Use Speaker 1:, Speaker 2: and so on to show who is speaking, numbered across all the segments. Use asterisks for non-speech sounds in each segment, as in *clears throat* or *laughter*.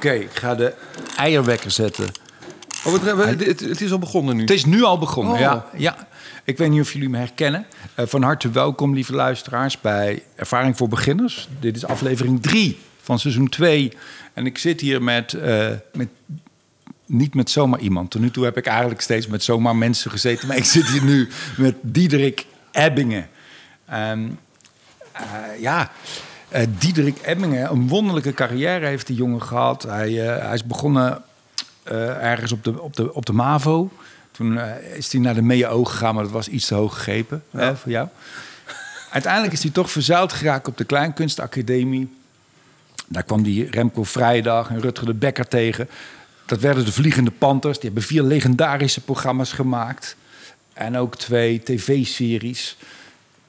Speaker 1: Oké, ik ga de eierwekker zetten.
Speaker 2: Oh, het, het, het- het is al begonnen nu.
Speaker 1: Het is nu al begonnen,
Speaker 2: Oh.
Speaker 1: ja, ja. Ik weet niet of jullie me herkennen. Eh, van harte welkom, lieve luisteraars, bij Ervaring voor Beginners. Dit is aflevering 3 van seizoen 2. En ik zit hier met, eh, met niet met zomaar iemand. Tot nu toe heb ik eigenlijk steeds met zomaar mensen gezeten. Maar ik zit hier nu met Diederik Ebbingen. Ehm, eh, ja, eh Diederik Ebbingen, een wonderlijke carrière heeft die jongen gehad. Hij, eh, hij is begonnen eh, ergens op de, op, de, op de MAVO. Toen is hij naar de MEO gegaan, maar dat was iets te hoog gegrepen hè, voor jou. Uiteindelijk is hij toch verzeild geraakt op de Kleinkunstacademie. Daar kwam die Remco Vrijdag en Rutger de Bekker tegen. Dat werden de Vliegende Panthers. Die hebben vier legendarische programma's gemaakt. En ook twee tv-series.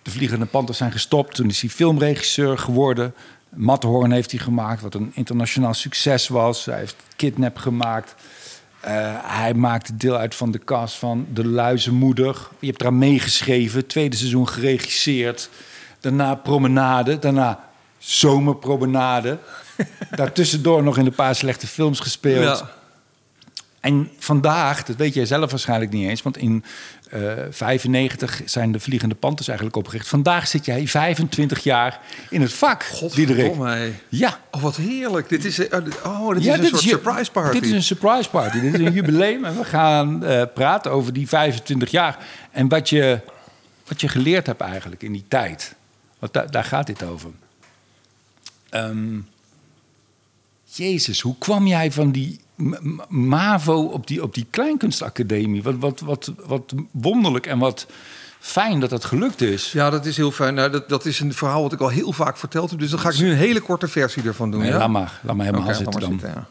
Speaker 1: De Vliegende Panthers zijn gestopt. Toen is hij filmregisseur geworden. Matterhorn heeft hij gemaakt, wat een internationaal succes was. Hij heeft Kidnap gemaakt. Eh, hij maakte deel uit van de cast van De Luizenmoeder. Je hebt eraan meegeschreven. Tweede seizoen geregisseerd. Daarna Promenade. Daarna Zomerpromenade. *laughs* Daartussendoor nog in een paar slechte films gespeeld.
Speaker 2: Ja.
Speaker 1: En vandaag, dat weet jij zelf waarschijnlijk niet eens, want in eh 95 zijn de Vliegende Panthers eigenlijk opgericht. Vandaag zit jij 25 jaar in het vak, Diederik. Ja.
Speaker 2: Oh, wat heerlijk. Dit is, eh, oh, dit
Speaker 1: ja,
Speaker 2: is een soort surprise party.
Speaker 1: Dit is een surprise party. dit is een jubileum en we gaan eh, praten over die 25 jaar. En wat je, wat je geleerd hebt eigenlijk in die tijd. Want da- daar gaat dit over. Ehm, Jezus, hoe kwam jij van die MAVO op die, op die kleinkunstacademie? Wat, wat, wat, wat wonderlijk en wat fijn dat dat gelukt is.
Speaker 2: Ja, dat is heel fijn. Nou, dat, dat is een verhaal wat ik al heel vaak verteld heb. Dus dan ga ik nu een hele korte versie ervan doen.
Speaker 1: Nee,
Speaker 2: ja?
Speaker 1: laat maar. Laat maar helemaal
Speaker 2: Oké,
Speaker 1: zitten dan.
Speaker 2: maar zitten, ja.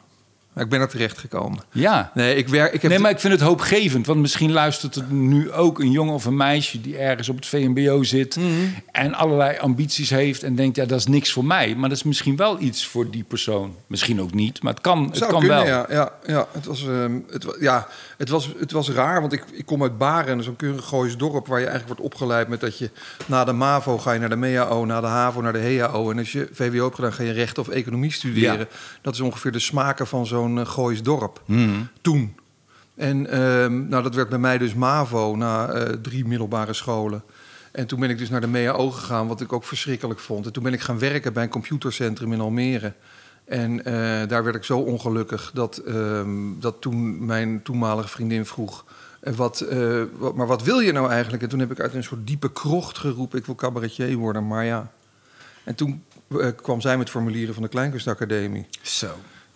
Speaker 2: Maar Ik ben er terecht gekomen.
Speaker 1: Ja.
Speaker 2: Nee, ik werk. Ik heb
Speaker 1: Nee, maar ik vind het hoopgevend. Want misschien luistert er nu ook een jongen of een meisje... die ergens op het VMBO zit...
Speaker 2: Mhm.
Speaker 1: en allerlei ambities heeft en denkt... ja, dat is niks voor mij. Maar dat is misschien wel iets voor die persoon. Misschien ook niet, maar het kan, het
Speaker 2: Zou
Speaker 1: kan
Speaker 2: kunnen,
Speaker 1: wel.
Speaker 2: Ja, ja, ja. Het, was, ehm, het, ja het, was, het was raar, want ik, ik kom uit Baren, zo'n keurig Goois dorp... waar je eigenlijk wordt opgeleid met dat je na de MAVO ga je naar de MEAO... na de HAVO naar de HEAO. En als je VWO hebt gedaan, ga je recht of economie studeren.
Speaker 1: Ja.
Speaker 2: Dat is ongeveer de smaken van zo'n uh, Goois dorp.
Speaker 1: Hmm.
Speaker 2: Toen. En ehm, nou, dat werd bij mij dus MAVO na eh, drie middelbare scholen. En toen ben ik dus naar de MEAO gegaan, wat ik ook verschrikkelijk vond. En toen ben ik gaan werken bij een computercentrum in Almere. En eh, daar werd ik zo ongelukkig dat, ehm, dat toen mijn toenmalige vriendin vroeg... eh, Wat, eh, wat, maar wat wil je nou eigenlijk? En toen heb ik uit een soort diepe krocht geroepen... ik wil cabaretier worden, maar ja. En toen eh, kwam zij met formulieren van de Kleinkunstacademie.
Speaker 1: Zo.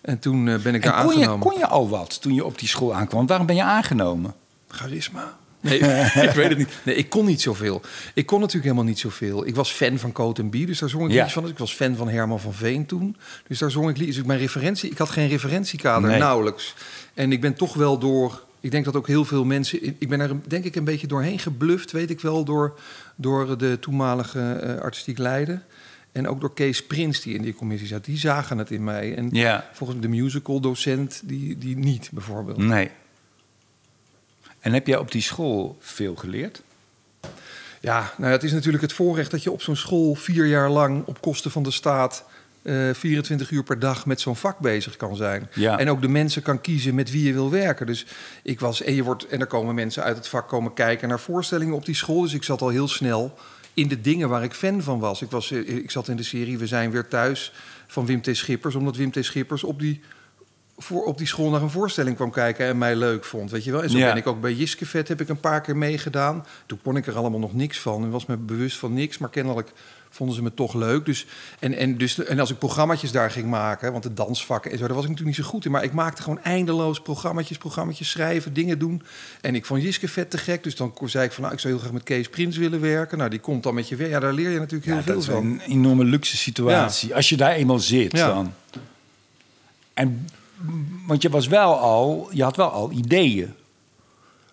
Speaker 2: En toen eh, ben ik daar
Speaker 1: En kon je,
Speaker 2: aangenomen.
Speaker 1: kon je al wat toen je op die school aankwam? Waarom ben je aangenomen?
Speaker 2: Charisma. Nee, *laughs* ik weet het niet. Nee, ik kon niet zoveel. Ik kon natuurlijk helemaal niet zoveel. Ik was fan van Coat B, dus daar zong ik
Speaker 1: Ja.
Speaker 2: liedjes van. Ik was fan van Herman van Veen toen. Dus daar zong ik liedjes. Dus mijn referentie, ik had geen referentiekader,
Speaker 1: Nee.
Speaker 2: nauwelijks. En ik ben toch wel door... Ik denk dat ook heel veel mensen... Ik ben er denk ik een beetje doorheen gebluft, weet ik wel... door, door de toenmalige eh, artistiek leider. En ook door Kees Prins, die in die commissie zat. Die zagen het in mij. En
Speaker 1: Ja.
Speaker 2: volgens de musical docent, die, die niet, bijvoorbeeld.
Speaker 1: Nee. En heb jij op die school veel geleerd?
Speaker 2: Ja, nou ja, het is natuurlijk het voorrecht dat je op zo'n school vier jaar lang op kosten van de staat eh 24 uur per dag met zo'n vak bezig kan zijn.
Speaker 1: Ja.
Speaker 2: En ook de mensen kan kiezen met wie je wil werken. Dus ik was, en je wordt, en er komen mensen uit het vak komen kijken naar voorstellingen op die school. Dus ik zat al heel snel in de dingen waar ik fan van was. Ik, was, eh, ik zat in de serie We zijn weer thuis van Wim T. Schippers, omdat Wim T. Schippers op die voor op die school naar een voorstelling kwam kijken en mij leuk vond, weet je wel. En zo
Speaker 1: Ja.
Speaker 2: ben ik ook bij Jiskevet heb ik een paar keer meegedaan. Toen kon ik er allemaal nog niks van en was me bewust van niks, maar kennelijk vonden ze me toch leuk. Dus, en, en, dus, en als ik programmaatjes daar ging maken, want de dansvakken en zo, daar was ik natuurlijk niet zo goed in. Maar ik maakte gewoon eindeloos programmaatjes, programmaatjes schrijven, dingen doen. En ik vond Jiskevet te gek, dus dan zei ik van, nou, ik zou heel graag met Kees Prins willen werken. Nou, die komt dan met je weer. Ja, daar leer je natuurlijk heel
Speaker 1: Ja,
Speaker 2: veel
Speaker 1: dat is
Speaker 2: van.
Speaker 1: een enorme luxe situatie. Als je daar eenmaal zit
Speaker 2: Ja.
Speaker 1: dan. En, want je was wel al, je had wel al ideeën.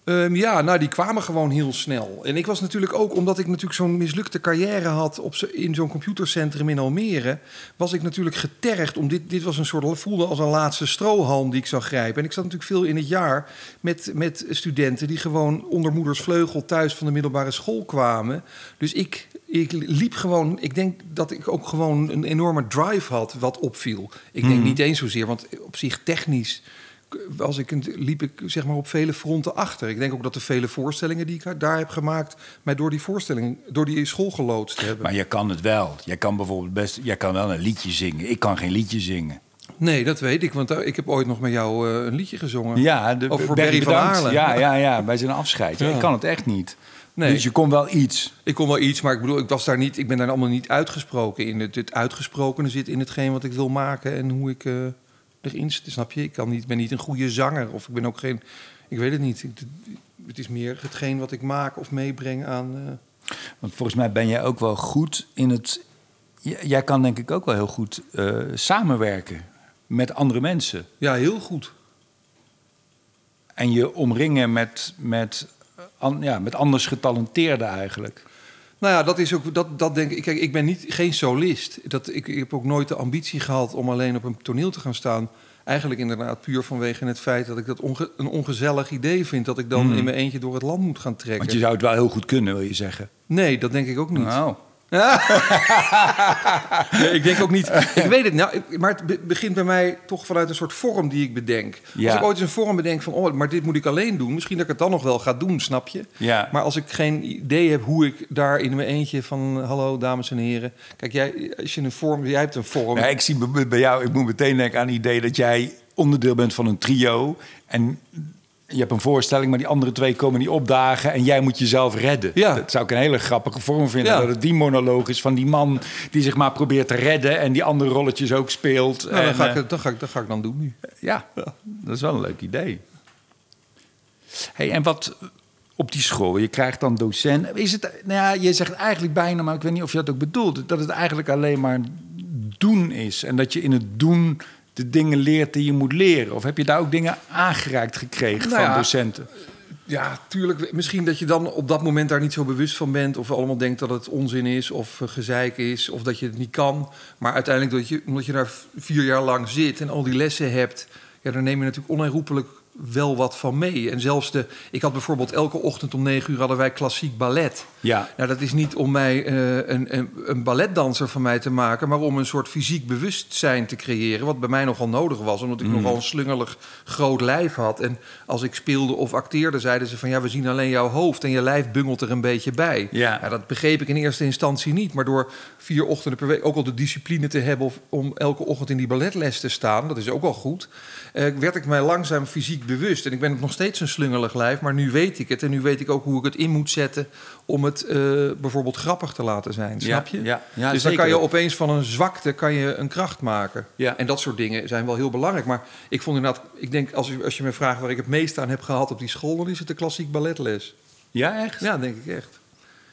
Speaker 2: Ehm, ja, nou, die kwamen gewoon heel snel. En ik was natuurlijk ook, omdat ik natuurlijk zo'n mislukte carrière had op in zo'n computercentrum in Almere, was ik natuurlijk getergd om dit. Dit was een soort voelde als een laatste strohalm die ik zou grijpen. En ik zat natuurlijk veel in het jaar met, met studenten die gewoon onder moeders vleugel thuis van de middelbare school kwamen. Dus ik, Ik liep gewoon, ik denk dat ik ook gewoon een enorme drive had wat opviel. Ik denk
Speaker 1: Mhm.
Speaker 2: niet eens zozeer, want op zich technisch als ik, liep ik zeg maar op vele fronten achter. Ik denk ook dat de vele voorstellingen die ik daar heb gemaakt... mij door die voorstelling, door die school geloodst hebben.
Speaker 1: Maar je kan het wel. Jij kan bijvoorbeeld best, jij kan wel een liedje zingen. Ik kan geen liedje zingen.
Speaker 2: Nee, dat weet ik, want eh, ik heb ooit nog met jou eh, een liedje gezongen.
Speaker 1: Ja, de,
Speaker 2: Over Barry van. Aarlen.
Speaker 1: Ja, ja, ja, *laughs* bij zijn afscheid. Ja,
Speaker 2: Ja.
Speaker 1: Ik kan het echt niet.
Speaker 2: Nee.
Speaker 1: Dus je kon wel iets.
Speaker 2: Ik kon wel iets, maar ik bedoel, ik was daar niet, ik ben daar allemaal niet uitgesproken in. Het, het uitgesprokene zit in hetgeen wat ik wil maken en hoe ik eh, erin zit. Snap je? Ik kan niet, ben niet een goede zanger of ik ben ook geen, ik weet het niet. Ik- het is meer hetgeen wat ik maak of meebreng aan. eh,
Speaker 1: Want volgens mij ben jij ook wel goed in het. Jij kan denk ik ook wel heel goed eh, samenwerken met andere mensen.
Speaker 2: ja, heel goed.
Speaker 1: En je omringen met, met, an- ja, met anders getalenteerden eigenlijk.
Speaker 2: Nou ja, dat is ook, dat, dat denk ik. Kijk, ik ben niet, geen solist. Dat, ik, ik heb ook nooit de ambitie gehad om alleen op een toneel te gaan staan. Eigenlijk inderdaad puur vanwege het feit dat ik dat onge- een ongezellig idee vind. Dat ik dan
Speaker 1: Hmm.
Speaker 2: in mijn eentje door het land moet gaan trekken.
Speaker 1: Want je zou het wel heel goed kunnen, wil je zeggen.
Speaker 2: Nee, dat denk ik ook niet.
Speaker 1: Nou, *laughs*
Speaker 2: ik denk ook niet. Ik weet het nou, maar het be- begint bij mij toch vanuit een soort vorm die ik bedenk.
Speaker 1: Ja.
Speaker 2: Als ik ooit eens een vorm bedenk van, oh, maar dit moet ik alleen doen, misschien dat ik het dan nog wel ga doen, snap je?
Speaker 1: ja.
Speaker 2: Maar als ik geen idee heb hoe ik daar in mijn eentje van, hallo dames en heren, kijk jij, als je een vorm, jij hebt een vorm.
Speaker 1: Ja, ik zie bij- bij jou, ik moet meteen denken aan het idee dat jij onderdeel bent van een trio. En je hebt een voorstelling, maar die andere twee komen niet opdagen. En jij moet jezelf redden.
Speaker 2: Ja.
Speaker 1: Dat zou ik een hele grappige vorm vinden.
Speaker 2: Ja.
Speaker 1: Dat het die monoloog is van die man die zich maar probeert te redden. En die andere rolletjes ook speelt.
Speaker 2: Nou, dan,
Speaker 1: En,
Speaker 2: ga ik,
Speaker 1: eh,
Speaker 2: dan, ga ik, dat ga ik dan doen nu.
Speaker 1: ja, dat is wel een leuk idee. Hey, en wat op die school, je krijgt dan docent. Is het, nou ja, je zegt eigenlijk bijna, maar ik weet niet of je dat ook bedoelt, dat het eigenlijk alleen maar doen is. En dat je in het doen de dingen leert die je moet leren. Of heb je daar ook dingen aangereikt gekregen
Speaker 2: Nou
Speaker 1: van docenten?
Speaker 2: Ja, tuurlijk. Misschien dat je dan op dat moment daar niet zo bewust van bent. Of allemaal denkt dat het onzin is of eh, gezeik is. Of dat je het niet kan. Maar uiteindelijk, dat je, omdat je daar vier jaar lang zit en al die lessen hebt. Ja, dan neem je natuurlijk onherroepelijk wel wat van mee. En zelfs de... Ik had bijvoorbeeld elke ochtend om negen uur hadden wij klassiek ballet.
Speaker 1: Ja,
Speaker 2: Nou, dat is niet om mij eh, een, een, een balletdanser van mij te maken, maar om een soort fysiek bewustzijn te creëren. Wat bij mij nogal nodig was, omdat ik
Speaker 1: Mm.
Speaker 2: nogal een slungelig groot lijf had. En als ik speelde of acteerde, zeiden ze van ja, we zien alleen jouw hoofd en je lijf bungelt er een beetje bij.
Speaker 1: Ja.
Speaker 2: dat begreep ik in eerste instantie niet. Maar door vier ochtenden per week ook al de discipline te hebben of om elke ochtend in die balletles te staan, dat is ook al goed. eh, werd ik mij langzaam fysiek bewust. En ik ben nog steeds een slungelig lijf, maar nu weet ik het. En nu weet ik ook hoe ik het in moet zetten om het eh, bijvoorbeeld grappig te laten zijn. Snap je?
Speaker 1: Ja, ja, ja,
Speaker 2: dus dan
Speaker 1: zeker.
Speaker 2: kan je opeens van een zwakte kan je een kracht maken.
Speaker 1: Ja.
Speaker 2: En dat soort dingen zijn wel heel belangrijk. Maar ik vond inderdaad, ik denk als je, als je me vraagt waar ik het meest aan heb gehad op die school, dan is het de klassiek balletles.
Speaker 1: Ja, echt?
Speaker 2: Ja, denk ik echt.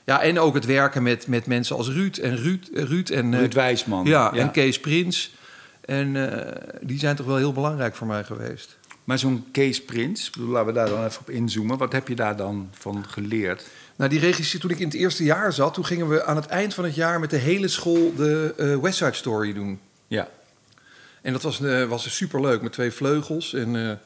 Speaker 2: Ja, en ook het werken met, met mensen als Ruud en Ruud, Ruud en, eh,
Speaker 1: Ruud Wijsman.
Speaker 2: ja, en Kees Prins. En eh, die zijn toch wel heel belangrijk voor mij geweest.
Speaker 1: Maar zo'n Kees Prins, laten we daar dan even op inzoomen. Wat heb je daar dan van geleerd?
Speaker 2: Nou, die regisseur, toen ik in het eerste jaar zat, toen gingen we aan het eind van het jaar met de hele school de eh West Side Story doen.
Speaker 1: Ja,
Speaker 2: En dat was, eh was superleuk met twee vleugels. En,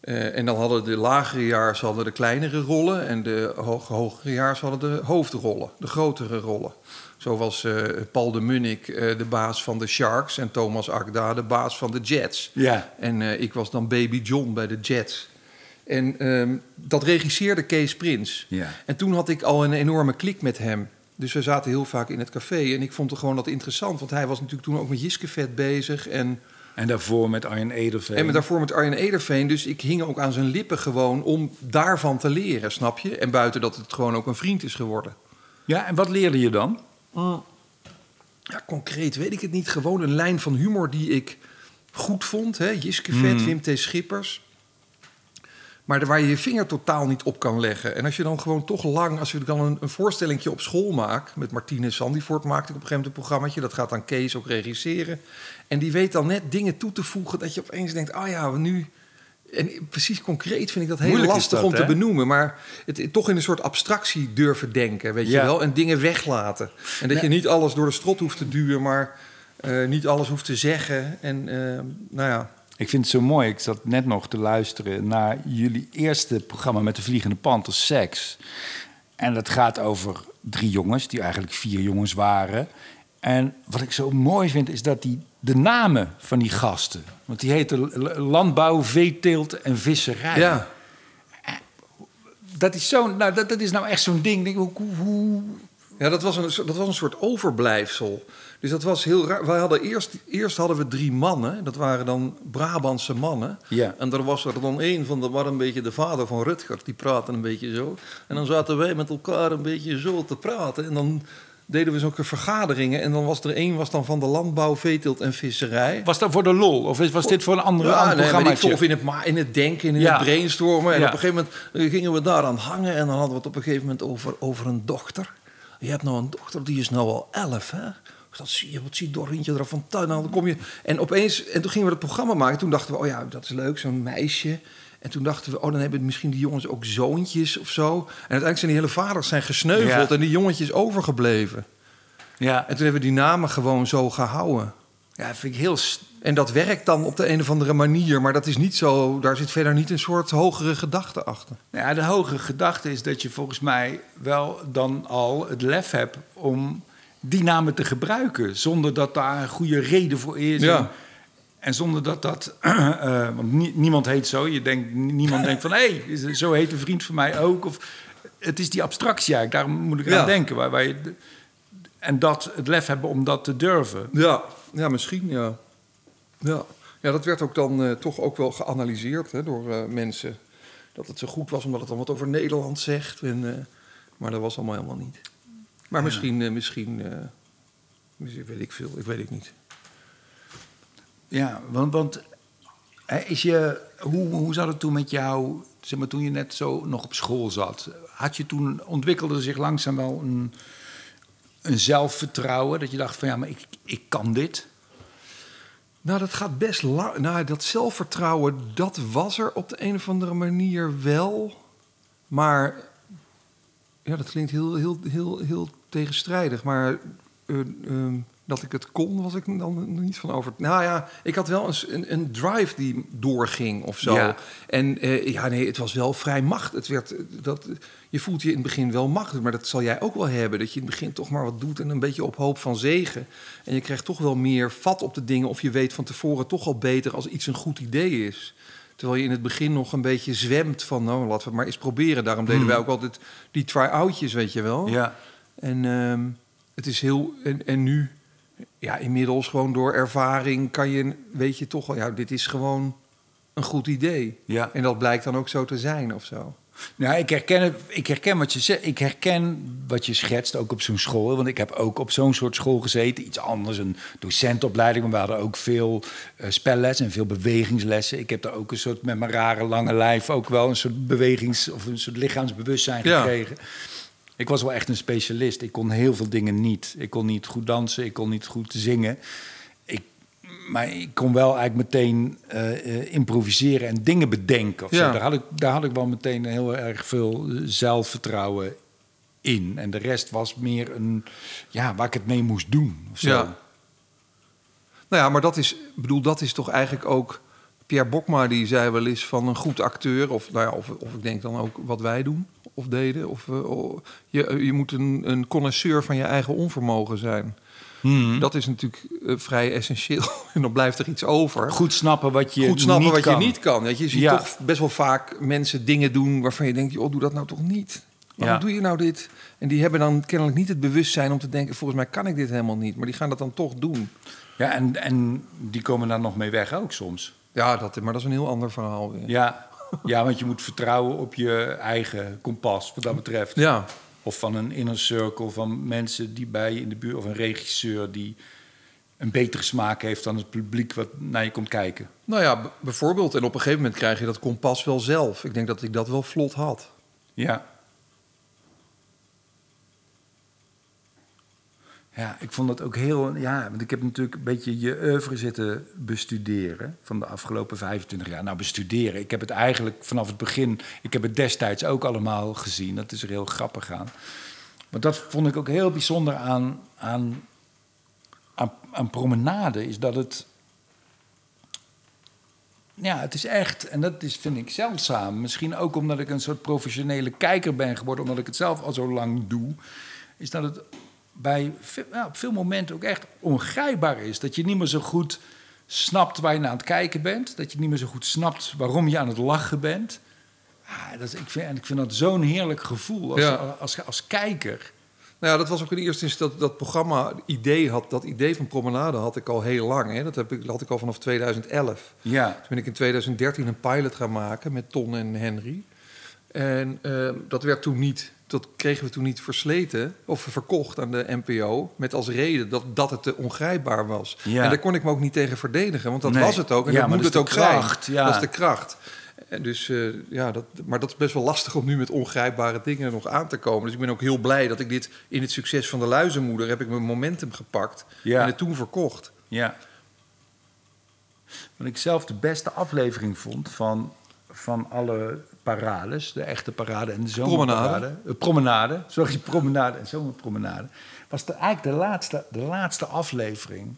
Speaker 2: eh, en dan hadden de lagere jaars hadden de kleinere rollen. En de hoge, hogere jaars hadden de hoofdrollen, de grotere rollen. Zo was eh, Paul de Munnik eh, de baas van de Sharks en Thomas Akda de baas van de Jets.
Speaker 1: ja.
Speaker 2: En eh, ik was dan Baby John bij de Jets. En ehm, dat regisseerde Kees Prins.
Speaker 1: ja.
Speaker 2: En toen had ik al een enorme klik met hem. Dus we zaten heel vaak in het café. En ik vond het gewoon dat interessant. Want hij was natuurlijk toen ook met Jiskevet bezig. En,
Speaker 1: En daarvoor met Arjen Ederveen.
Speaker 2: en daarvoor met Arjen Ederveen. Dus ik hing ook aan zijn lippen gewoon om daarvan te leren, snap je? En buiten dat het gewoon ook een vriend is geworden.
Speaker 1: Ja, en wat leerde je dan?
Speaker 2: Ja, concreet weet ik het niet. Gewoon een lijn van humor die ik goed vond. Hè? Jiskevet,
Speaker 1: Mm.
Speaker 2: Wim T. Schippers. Maar waar je je vinger totaal niet op kan leggen. En als je dan gewoon toch lang... Als je dan een, een voorstellingje op school maakt... met Martine Sandivoort maakte ik op een gegeven moment een programmaatje. Dat gaat dan Kees ook regisseren. En die weet dan net dingen toe te voegen... dat je opeens denkt, ah ja, nu... En precies concreet vind ik dat heel
Speaker 1: Moeilijk
Speaker 2: lastig
Speaker 1: dat,
Speaker 2: om te benoemen. Maar het, het toch in een soort abstractie durven denken, weet
Speaker 1: Ja.
Speaker 2: je wel. En dingen weglaten. En dat je niet alles door de strot hoeft te duwen... maar eh, niet alles hoeft te zeggen. En eh, nou ja,
Speaker 1: Ik vind het zo mooi. Ik zat net nog te luisteren naar jullie eerste programma met de Vliegende Panthers, Seks. En dat gaat over drie jongens, die eigenlijk vier jongens waren. En wat ik zo mooi vind, is dat die de namen van die gasten... want die heten landbouw, veeteelt en visserij.
Speaker 2: Ja.
Speaker 1: Dat is, zo, nou, dat, dat is nou echt zo'n ding. Denk, hoe, hoe,
Speaker 2: Ja, dat was, een, soort- dat was een soort overblijfsel. Dus dat was heel raar. Wij hadden eerst, eerst hadden we drie mannen. Dat waren dan Brabantse mannen.
Speaker 1: Ja.
Speaker 2: En er was er dan één van, dat was een beetje de vader van Rutger. Die praatte een beetje zo. En dan zaten wij met elkaar een beetje zo te praten. En dan deden we zulke vergaderingen. En dan was er één was dan van de landbouw, veeteelt en visserij.
Speaker 1: Was dat voor de lol? Of was dit voor een andere,
Speaker 2: Ja,
Speaker 1: ander programma?
Speaker 2: of in het, in het denken, in
Speaker 1: Ja.
Speaker 2: het brainstormen. En
Speaker 1: Ja.
Speaker 2: op een gegeven moment eh, gingen we daaraan hangen. En dan hadden we het op een gegeven moment over, over een dochter. Je hebt nou een dochter, die is nou al elf, hè? Dat zie je, wat ziet Dorintje er van tuin? Nou, dan kom je... En opeens, en toen gingen we het programma maken. Toen dachten we, oh ja, dat is leuk, zo'n meisje. En toen dachten we, oh, dan hebben misschien die jongens ook zoontjes of zo. En uiteindelijk zijn die hele vaders zijn gesneuveld
Speaker 1: Ja.
Speaker 2: en die jongetjes overgebleven.
Speaker 1: Ja,
Speaker 2: En toen hebben we die namen gewoon zo gehouden.
Speaker 1: ja, vind ik heel...
Speaker 2: En dat werkt dan op de een of andere manier, maar dat is niet zo. Daar zit verder niet een soort hogere gedachte achter.
Speaker 1: Ja, de hoge gedachte is dat je volgens mij wel dan al het lef hebt om die namen te gebruiken. Zonder dat daar een goede reden voor is.
Speaker 2: Ja.
Speaker 1: En, en zonder dat dat... *clears throat* eh, want nie- niemand heet zo. Je denkt, niemand denkt van... hé, *laughs* hey, zo heet een vriend van mij ook. Of, het is die abstractie eigenlijk. Daar moet ik
Speaker 2: Ja.
Speaker 1: aan denken. Waar, waar je, en dat het lef hebben om dat te durven.
Speaker 2: Ja, ja misschien, ja. Ja, ja dat werd ook dan eh, toch ook wel geanalyseerd hè, door eh, mensen. Dat het zo goed was omdat het dan wat over Nederland zegt. En, maar dat was allemaal helemaal niet. Maar misschien, misschien, misschien weet ik veel, ik weet het niet.
Speaker 1: Ja, want, want is je, hoe, hoe zat het toen met jou, zeg maar, toen je net zo nog op school zat? Had je toen, ontwikkelde zich langzaam wel een, een zelfvertrouwen? Dat je dacht van ja, maar ik, ik kan dit?
Speaker 2: Nou, dat gaat best lang. Nou, dat zelfvertrouwen, dat was er op de een of andere manier wel. Maar ja, dat klinkt heel, heel, heel, heel tegenstrijdig. Maar eh, ehm, dat ik het kon, was ik dan niet van over. Nou ja, ik had wel eens een, een drive die doorging of zo.
Speaker 1: Ja.
Speaker 2: En eh, ja, nee, het was wel vrij macht. Het werd, eh, dat, je voelt je in het begin wel machtig, maar dat zal jij ook wel hebben. Dat je in het begin toch maar wat doet en een beetje op hoop van zegen. En je krijgt toch wel meer vat op de dingen. Of je weet van tevoren toch al beter als iets een goed idee is. Terwijl je in het begin nog een beetje zwemt van, nou, laten we het maar eens proberen. Daarom deden
Speaker 1: Hmm.
Speaker 2: wij ook altijd die try-outjes, weet je wel.
Speaker 1: Ja.
Speaker 2: En ehm, het is heel. En, en nu, ja, inmiddels gewoon door ervaring kan je, weet je toch wel, ja, dit is gewoon een goed idee.
Speaker 1: Ja.
Speaker 2: En dat blijkt dan ook zo te zijn of zo.
Speaker 1: Nou, ik herken, ik herken wat je zegt. Ik herken wat je schetst, ook op zo'n school. Want ik heb ook op zo'n soort school gezeten. Iets anders, een docentopleiding. Maar we hadden ook veel eh spelles en veel bewegingslessen. Ik heb daar ook een soort, met mijn rare lange lijf... ook wel een soort bewegings- of een soort lichaamsbewustzijn
Speaker 2: Ja.
Speaker 1: gekregen. Ik was wel echt een specialist. Ik kon heel veel dingen niet. Ik kon niet goed dansen, ik kon niet goed zingen. Ik, maar ik kon wel eigenlijk meteen eh, improviseren en dingen bedenken. Of zo.
Speaker 2: Ja.
Speaker 1: Daar, had ik, daar had ik wel meteen heel erg veel eh, zelfvertrouwen in. En de rest was meer een, ja, waar ik het mee moest doen. Of zo.
Speaker 2: Ja. Nou ja, maar dat is, bedoel, dat is toch eigenlijk ook. Pierre Bokma die zei wel eens van een goed acteur, of, nou ja, of, of ik denk dan ook wat wij doen of deden. Of, eh, oh, je, je moet een, een connoisseur van je eigen onvermogen zijn.
Speaker 1: Hmm.
Speaker 2: Dat is natuurlijk eh, vrij essentieel. *laughs* En dan blijft er iets over.
Speaker 1: Goed snappen wat je
Speaker 2: Goed snappen
Speaker 1: niet
Speaker 2: wat
Speaker 1: kan.
Speaker 2: je niet kan. Weet je, je ziet
Speaker 1: Ja.
Speaker 2: toch best wel vaak mensen dingen doen waarvan je denkt, joh, doe dat nou toch niet. Waarom
Speaker 1: Ja.
Speaker 2: doe je nou dit? En die hebben dan kennelijk niet het bewustzijn om te denken, volgens mij kan ik dit helemaal niet. Maar die gaan dat dan toch doen.
Speaker 1: Ja, en, en die komen daar nog mee weg ook soms.
Speaker 2: Ja, dat, maar dat is een heel ander verhaal weer.
Speaker 1: Ja, ja want je moet vertrouwen op je eigen kompas, wat dat betreft.
Speaker 2: Ja,
Speaker 1: Of van een inner circle van mensen die bij je in de buurt... of een regisseur die een betere smaak heeft dan het publiek... wat naar je komt kijken.
Speaker 2: nou ja, bijvoorbeeld. En op een gegeven moment krijg je dat kompas wel zelf. Ik denk dat ik dat wel vlot had.
Speaker 1: Ja. Ja, ik vond dat ook heel... Ja, want ik heb natuurlijk een beetje je oeuvre zitten bestuderen... van de afgelopen 25 jaar. Nou, bestuderen. Ik heb het eigenlijk vanaf het begin... Ik heb het destijds ook allemaal gezien. Dat is er heel grappig aan. Maar dat vond ik ook heel bijzonder aan, aan, aan, promenade... is dat het... ja, het is echt, en dat is, vind ik zeldzaam. Misschien ook omdat ik een soort professionele kijker ben geworden, omdat ik het zelf al zo lang doe. Is dat het bij ja, op veel momenten ook echt ongrijpbaar is. Dat je niet meer zo goed snapt waar je naar aan het kijken bent. Dat je niet meer zo goed snapt waarom je aan het lachen bent. Ah, dat ik, vind, en ik vind dat zo'n heerlijk gevoel als,
Speaker 2: Ja.
Speaker 1: als, als, kijker.
Speaker 2: Nou ja, dat was ook in eerste instantie dat, dat programma idee had. Dat idee van Promenade had ik al heel lang. Hè. Dat, heb ik, dat had ik al vanaf 2011.
Speaker 1: Ja,
Speaker 2: Toen ben ik in 2013 een pilot gaan maken met Ton en Henry. En eh, dat werd toen niet, dat kregen we toen niet versleten of verkocht aan de NPO. Met als reden dat, dat het te ongrijpbaar was.
Speaker 1: Ja.
Speaker 2: En daar kon ik me ook niet tegen verdedigen, want dat
Speaker 1: Nee.
Speaker 2: was het ook. En
Speaker 1: Ja,
Speaker 2: dat moet
Speaker 1: dat
Speaker 2: het ook
Speaker 1: kracht,
Speaker 2: zijn.
Speaker 1: ja.
Speaker 2: Dat is de kracht. En dus, eh, ja, dat, maar dat is best wel lastig om nu met ongrijpbare dingen nog aan te komen. Dus ik ben ook heel blij dat ik dit in het succes van de luizenmoeder heb ik mijn momentum gepakt
Speaker 1: Ja.
Speaker 2: en het toen verkocht.
Speaker 1: Ja. Wat ik zelf de beste aflevering vond van, van alle parades, de echte parade en de zomerparade.
Speaker 2: Promenade.
Speaker 1: Eh, promenade, sorry, *laughs* promenade en zomerpromenade. Was de, eigenlijk de laatste, de laatste aflevering.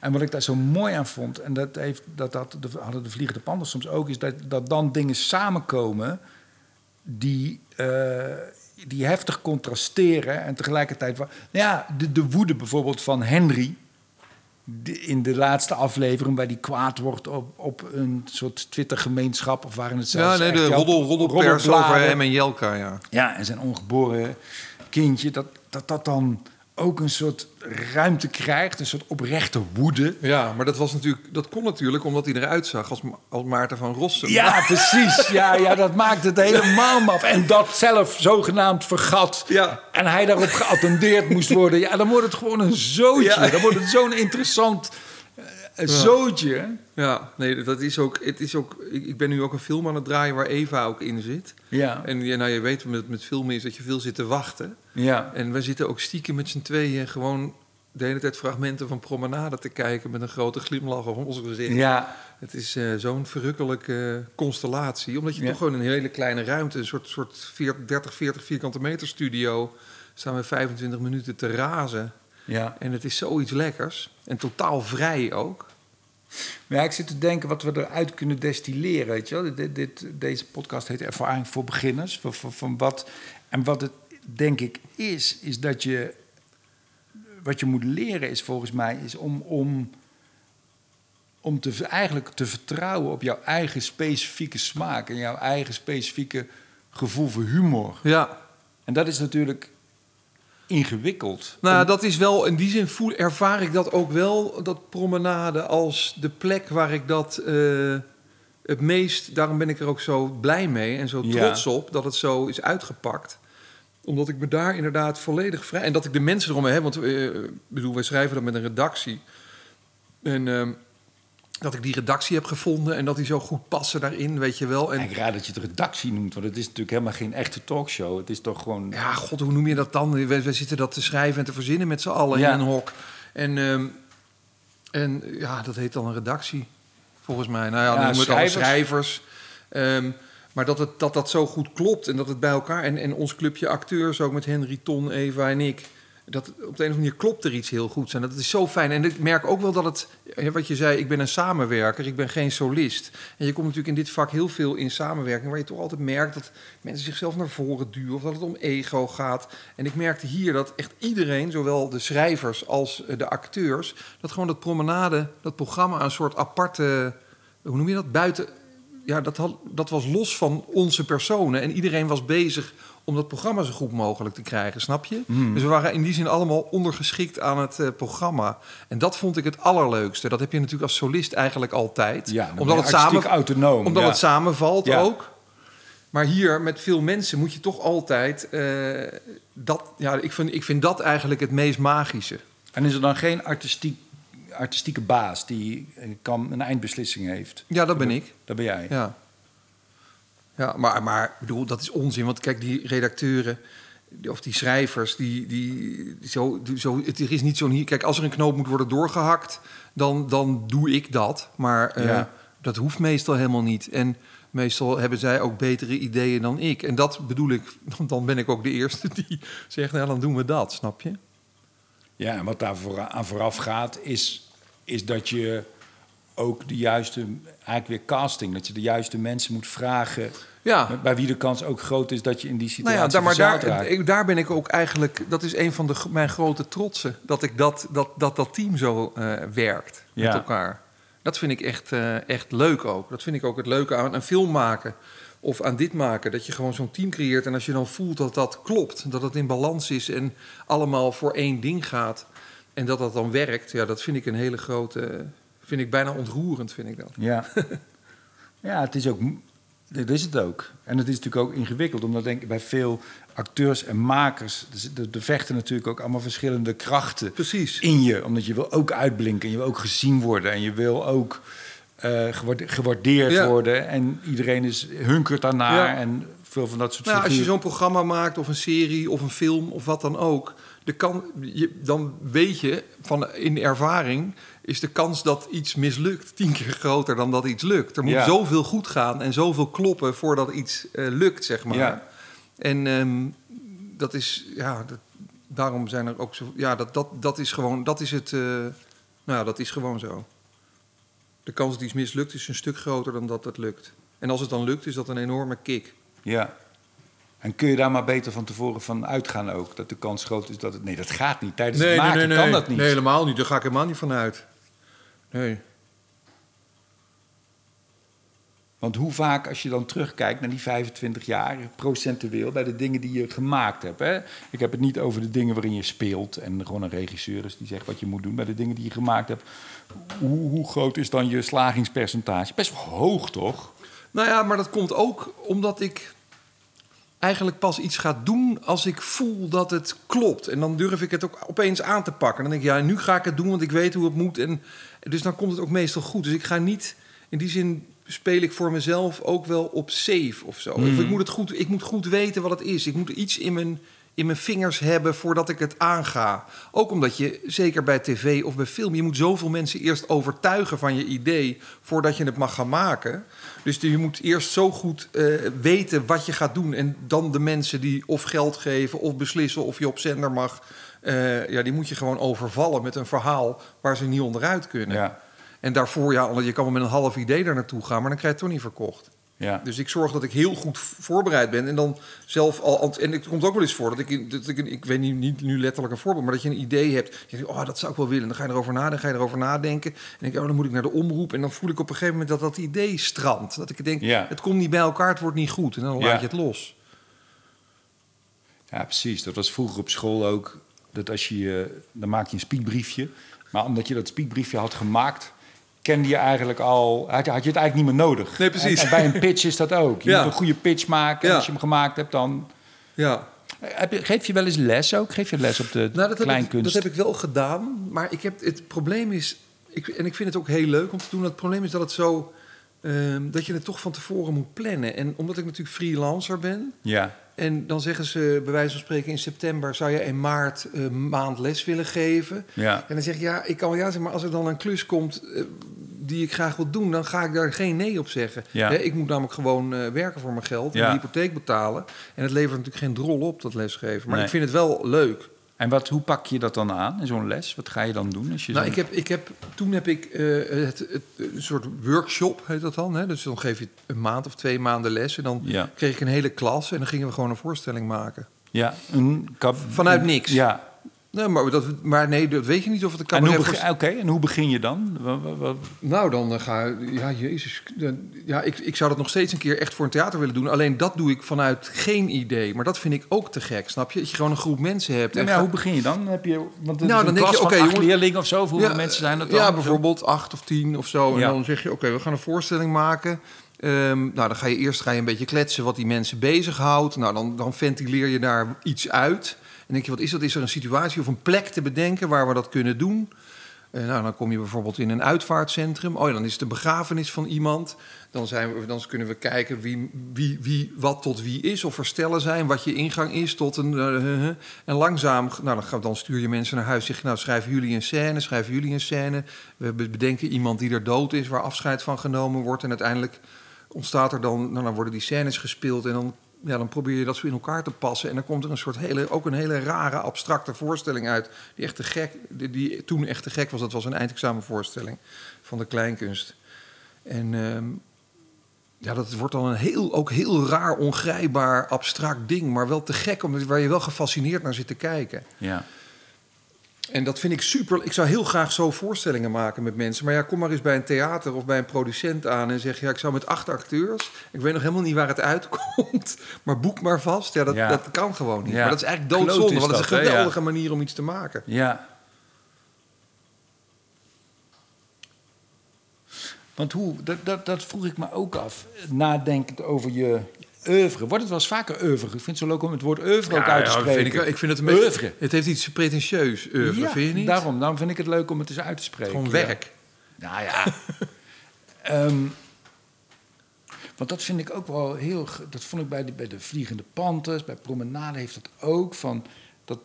Speaker 1: En wat ik daar zo mooi aan vond, en dat, heeft, dat, dat de, hadden de Vliegende Panders soms ook, is dat, dat dan dingen samenkomen die, eh, die heftig contrasteren en tegelijkertijd... Nou ja, de, de woede bijvoorbeeld van Henry in de laatste aflevering... waar die kwaad wordt op, op een soort Twitter-gemeenschap... of waren het
Speaker 2: Ja,
Speaker 1: zelfs
Speaker 2: nee,
Speaker 1: echt
Speaker 2: de roddel, roddelpers over hem en Jelka, ja.
Speaker 1: Ja, en zijn ongeboren kindje... dat dat, dat dan ook een soort ruimte krijgt, een soort oprechte woede...
Speaker 2: Ja, maar dat, was natuurlijk, dat kon natuurlijk omdat hij eruit zag als, als Maarten van Rossum.
Speaker 1: Ja, precies. Ja, ja, dat maakt het helemaal maf. En dat zelf zogenaamd vergat.
Speaker 2: Ja.
Speaker 1: En hij daarop geattendeerd moest worden. Ja, dan wordt het gewoon een zootje.
Speaker 2: Ja.
Speaker 1: Dan wordt het zo'n interessant eh, zootje.
Speaker 2: Ja, nee, dat is ook. Het is ook ik, ik ben nu ook een film aan het draaien waar Eva ook in zit.
Speaker 1: Ja.
Speaker 2: En ja, nou, je weet met, met filmen is dat je veel zit te wachten.
Speaker 1: Ja.
Speaker 2: En wij zitten ook stiekem met z'n tweeën gewoon de hele tijd fragmenten van Promenade te kijken met een grote glimlach op ons gezicht.
Speaker 1: Ja.
Speaker 2: Het is eh, zo'n verrukkelijke constellatie. Omdat je
Speaker 1: Ja.
Speaker 2: toch gewoon in een hele kleine ruimte, een soort, soort 40, 30, 40 vierkante meter studio, staan we 25 minuten te razen.
Speaker 1: Ja.
Speaker 2: En het is zoiets lekkers. En totaal vrij ook.
Speaker 1: Maar ja, ik zit te denken wat we eruit kunnen destilleren. Weet je wel? Dit, dit, deze podcast heet Ervaring voor Beginners. Van, van, van wat, en wat het denk ik is, is dat je. Wat je moet leren is volgens mij is om, om, om te, eigenlijk te vertrouwen op jouw eigen specifieke smaak en jouw eigen specifieke gevoel voor humor.
Speaker 2: Ja,
Speaker 1: En dat is natuurlijk ingewikkeld.
Speaker 2: Nou, dat is wel, in die zin voel, ervaar ik dat ook wel, dat promenade, als de plek waar ik dat eh, het meest, daarom ben ik er ook zo blij mee en zo
Speaker 1: Ja.
Speaker 2: trots op dat het zo is uitgepakt. Omdat ik me daar inderdaad volledig vrij, en dat ik de mensen eromheen heb, want ik bedoel, wij schrijven dat met een redactie. En ehm, dat ik die redactie heb gevonden en dat die zo goed passen daarin, weet je wel. En
Speaker 1: Ik raar dat je het redactie noemt, want het is natuurlijk helemaal geen echte talkshow. Het is toch gewoon.
Speaker 2: Ja, god, hoe noem je dat dan? We, we zitten dat te schrijven en te verzinnen met z'n allen
Speaker 1: Ja.
Speaker 2: in een hok. En, ehm, en ja, dat heet dan een redactie, volgens mij. Nou ja,
Speaker 1: Ja,
Speaker 2: dan noemen we het al
Speaker 1: schrijvers.
Speaker 2: schrijvers. Ehm, maar dat, het, dat dat zo goed klopt en dat het bij elkaar... En, en ons clubje acteurs, ook met Henry, Ton, Eva en ik... Dat op de een of andere manier klopt er iets heel goed. En dat is zo fijn. En ik merk ook wel dat het, wat je zei, ik ben een samenwerker, ik ben geen solist. En je komt natuurlijk in dit vak heel veel in samenwerking, waar je toch altijd merkt dat mensen zichzelf naar voren duwen of dat het om ego gaat. En ik merkte hier dat echt iedereen, zowel de schrijvers als eh, de acteurs, dat gewoon dat promenade, dat programma, een soort aparte, hoe noem je dat, buiten. Ja, dat, had, dat was los van onze personen. En iedereen was bezig om dat programma zo goed mogelijk te krijgen, snap je?
Speaker 1: Hmm.
Speaker 2: Dus we waren in die zin allemaal ondergeschikt aan het eh, programma. En dat vond ik het allerleukste. Dat heb je natuurlijk als solist eigenlijk altijd.
Speaker 1: Ja,
Speaker 2: omdat het samen,
Speaker 1: autonoom.
Speaker 2: omdat
Speaker 1: ja.
Speaker 2: het samenvalt
Speaker 1: Ja.
Speaker 2: ook. Maar hier met veel mensen moet je toch altijd eh, dat. Ja, ik vind, ik vind dat eigenlijk het meest magische.
Speaker 1: En is er dan geen artistiek, artistieke baas die eh, kan een eindbeslissing heeft?
Speaker 2: Ja, dat ben ik.
Speaker 1: Dat ben jij.
Speaker 2: Ja, ja maar, maar ik bedoel, dat is onzin. Want kijk, die redacteuren of die schrijvers, die, die, zo, zo, het is niet zo'n hier. Kijk, als er een knoop moet worden doorgehakt, dan, dan doe ik dat. Maar eh,
Speaker 1: Ja.
Speaker 2: dat hoeft meestal helemaal niet. En meestal hebben zij ook betere ideeën dan ik. En dat bedoel ik, *laughs* dan ben ik ook de eerste *laughs* die zegt, nou, dan doen we dat, snap je?
Speaker 1: Ja, en wat daar aan vooraf gaat, is, is dat je ook de juiste, eigenlijk weer casting. Dat je de juiste mensen moet vragen.
Speaker 2: Ja.
Speaker 1: Bij wie de kans ook groot is dat je in die situatie
Speaker 2: Nou ja, daar, maar daar, ik- daar ben ik ook eigenlijk... Dat is een van de, mijn grote trotsen. Dat ik dat, dat, dat, dat team zo eh, werkt met elkaar. Dat vind ik echt, eh, echt leuk ook. Dat vind ik ook het leuke aan een film maken. Of aan dit maken. Dat je gewoon zo'n team creëert. En als je dan voelt dat dat klopt. Dat het in balans is. En allemaal voor één ding gaat. En dat dat dan werkt. Ja, dat vind ik een hele grote... Vind ik bijna ontroerend, vind ik dat.
Speaker 1: Ja. *laughs* ja, het is ook. Dit is het ook. En het is natuurlijk ook ingewikkeld, omdat denk ik bij veel acteurs en makers. Er, er vechten natuurlijk ook allemaal verschillende krachten
Speaker 2: Precies.
Speaker 1: in je. Omdat je wil ook uitblinken, en je wil ook gezien worden en je wil ook eh, gewaarde- gewaardeerd
Speaker 2: Ja.
Speaker 1: worden. En iedereen is hunkert daarnaar.
Speaker 2: Ja.
Speaker 1: En veel van dat soort
Speaker 2: Nou, als je zo'n programma maakt, of een serie, of een film, of wat dan ook, de kan, je, dan weet je van in ervaring is de kans dat iets mislukt tien keer groter dan dat iets lukt. Er moet
Speaker 1: Ja.
Speaker 2: zoveel goed gaan en zoveel kloppen voordat iets eh, lukt, zeg maar.
Speaker 1: Ja.
Speaker 2: En ehm, dat is, ja, dat, daarom zijn er ook zo, ja, dat, dat, dat is gewoon, dat is het, eh, nou ja, dat is gewoon zo. De kans dat iets mislukt is een stuk groter dan dat het lukt. En als het dan lukt, is dat een enorme kick.
Speaker 1: Ja. En kun je daar maar beter van tevoren van uitgaan ook? Dat de kans groot is dat het... Nee, dat gaat niet. Tijdens het maken kan dat niet.
Speaker 2: Nee, helemaal niet. Daar ga ik helemaal niet van uit. Nee.
Speaker 1: Want hoe vaak, als je dan terugkijkt naar die 25 jaar, procentueel, bij de dingen die je gemaakt hebt. Hè? Ik heb het niet over de dingen waarin je speelt en gewoon een regisseur is die zegt wat je moet doen. Bij de dingen die je gemaakt hebt, hoe, hoe groot is dan je slagingspercentage? Best hoog, toch?
Speaker 2: Nou ja, maar dat komt ook omdat ik eigenlijk pas iets ga doen als ik voel dat het klopt. En dan durf ik het ook opeens aan te pakken. Dan denk ik, ja, nu ga ik het doen, want ik weet hoe het moet. En dus dan komt het ook meestal goed. Dus ik ga niet, in die zin speel ik voor mezelf ook wel op safe of zo. Of ik moet het goed, ik moet goed weten wat het is. Ik moet iets in mijn, in mijn vingers hebben voordat ik het aanga. Ook omdat je, zeker bij tv of bij film, je moet zoveel mensen eerst overtuigen van je idee voordat je het mag gaan maken. Dus je moet eerst zo goed eh, weten wat je gaat doen. En dan de mensen die of geld geven of beslissen of je op zender mag. Eh, ja, die moet je gewoon overvallen met een verhaal waar ze niet onderuit kunnen.
Speaker 1: Ja.
Speaker 2: En daarvoor, ja, je kan wel met een half idee daar naartoe gaan, maar dan krijg je het toch niet verkocht.
Speaker 1: Ja.
Speaker 2: Dus ik zorg dat ik heel goed voorbereid ben. En dan zelf al. En het komt ook wel eens voor dat ik. Dat ik, ik weet niet, niet nu letterlijk een voorbeeld, maar dat je een idee hebt. Je denkt, oh, dat zou ik wel willen. Dan ga je erover nadenken, ga je erover nadenken. En denk je, oh, dan moet ik naar de omroep. En dan voel ik op een gegeven moment dat dat idee strandt. Dat ik denk,
Speaker 1: Ja.
Speaker 2: het komt niet bij elkaar, het wordt niet goed. En dan
Speaker 1: Ja.
Speaker 2: laat je het los.
Speaker 1: ja, precies. Dat was vroeger op school ook. Dat als je, eh, dan maak je een spiekbriefje. Maar omdat je dat spiekbriefje had gemaakt, kende je eigenlijk al, had je, had je het eigenlijk niet meer nodig.
Speaker 2: Nee, precies.
Speaker 1: En, en bij een pitch is dat ook. Je
Speaker 2: Ja.
Speaker 1: moet een goede pitch maken. En als je hem gemaakt hebt, dan...
Speaker 2: Ja.
Speaker 1: Heb je, geef je wel eens les ook? Geef je les op de
Speaker 2: Nou, dat heb, ik,
Speaker 1: kleinkunst?
Speaker 2: dat heb ik wel gedaan. Maar ik heb, het probleem is... Ik, en ik vind het ook heel leuk om te doen. Het probleem is dat het zo... ehm, dat je het toch van tevoren moet plannen. En omdat ik natuurlijk freelancer ben...
Speaker 1: Ja,
Speaker 2: En dan zeggen ze bij wijze van spreken in september... zou je in maart een maand les willen geven?
Speaker 1: ja.
Speaker 2: En dan zeg ik, ja, ik kan wel ja zeggen... maar als er dan een klus komt eh, die ik graag wil doen... dan ga ik daar geen nee op zeggen.
Speaker 1: Ja.
Speaker 2: Hè, ik moet namelijk gewoon eh, werken voor mijn geld... en
Speaker 1: Ja.
Speaker 2: de hypotheek betalen. En het levert natuurlijk geen drol op, dat lesgeven. Maar
Speaker 1: Nee.
Speaker 2: ik vind het wel leuk.
Speaker 1: En wat, hoe pak je dat dan aan in zo'n les? Wat ga je dan doen? Als je
Speaker 2: Nou, ik heb, ik heb, toen heb ik eh, het, het, een soort workshop, heet dat dan. Hè? Dus dan geef je een maand of twee maanden les. En dan
Speaker 1: Ja.
Speaker 2: kreeg ik een hele klas en dan gingen we gewoon een voorstelling maken.
Speaker 1: Ja, een kap...
Speaker 2: Vanuit niks.
Speaker 1: Ja.
Speaker 2: Nee, maar, dat, maar nee, dat weet je niet of het een cabaret...
Speaker 1: begin, oké, en hoe begin je dan?
Speaker 2: Nou, dan eh, ga ja, jezus. ja, ik, ik zou dat nog steeds een keer echt voor een theater willen doen. Alleen dat doe ik vanuit geen idee. Maar dat vind ik ook te gek, snap je? Dat je gewoon een groep mensen hebt.
Speaker 1: Ja,
Speaker 2: en
Speaker 1: maar ja,
Speaker 2: ga-
Speaker 1: hoe begin je dan? Heb je, want
Speaker 2: Nou,
Speaker 1: is
Speaker 2: dan denk je, oké, jongens-
Speaker 1: leerlingen of zo. Hoeveel mensen zijn dat dan?
Speaker 2: Ja, bijvoorbeeld acht of tien of zo. En dan zeg je, oké, we gaan een voorstelling maken. Ehm, nou, dan ga je eerst ga je een beetje kletsen wat die mensen bezighoudt. Nou, dan, dan ventileer je daar iets uit. En denk je, wat is dat? Is er een situatie of een plek te bedenken waar we dat kunnen doen? Eh, nou, dan kom je bijvoorbeeld in een uitvaartcentrum. Oh ja, dan is het een begrafenis van iemand. Dan, zijn we, dan kunnen we kijken wie, wie, wie wat tot wie is. Of er stellen zijn, wat je ingang is tot een... eh, eh, en langzaam, nou, dan, stuur je mensen naar huis. Zeg nou, schrijven jullie een scène, schrijven jullie een scène. We be- bedenken iemand die er dood is, waar afscheid van genomen wordt. En uiteindelijk ontstaat er dan... Nou, dan worden die scènes gespeeld en dan ja, dan probeer je dat zo in elkaar te passen. En dan komt er een soort hele, ook een hele rare, abstracte voorstelling uit. Die, echt te gek, die, toen echt te gek was. Dat was een eindexamenvoorstelling van de kleinkunst. En ehm, ja, dat wordt dan een heel, ook heel raar, ongrijpbaar, abstract ding. Maar wel te gek, omdat, waar je wel gefascineerd naar zit te kijken.
Speaker 1: Ja.
Speaker 2: En dat vind ik super. Ik zou heel graag zo voorstellingen maken met mensen. Maar ja, kom maar eens bij een theater of bij een producent aan en zeg: ja, ik zou met acht acteurs. Ik weet nog helemaal niet waar het uitkomt. *laughs* Maar boek maar vast. Ja, dat,
Speaker 1: Ja.
Speaker 2: dat kan gewoon niet.
Speaker 1: Ja.
Speaker 2: Maar dat is eigenlijk doodzonde. Want dat is een geweldige manier om iets te maken.
Speaker 1: Ja. Want hoe, dat, dat, dat vroeg ik me ook af, nadenkend over je oeuvre. Wordt het wel eens vaker oeuvre? Ik vind het zo leuk om het woord oeuvre ook uit te spreken.
Speaker 2: vind ik, ik vind het een beetje.
Speaker 1: Oeuvre.
Speaker 2: Het heeft iets pretentieus, oeuvre,
Speaker 1: Ja,
Speaker 2: vind je niet?
Speaker 1: Daarom, daarom vind ik het leuk om het eens uit te spreken.
Speaker 2: Gewoon
Speaker 1: ja.
Speaker 2: werk.
Speaker 1: Nou ja. *laughs* Ehm, want dat vind ik ook wel heel. Dat vond ik bij de, bij de Vliegende Panthers, bij Promenade heeft dat ook. Van dat,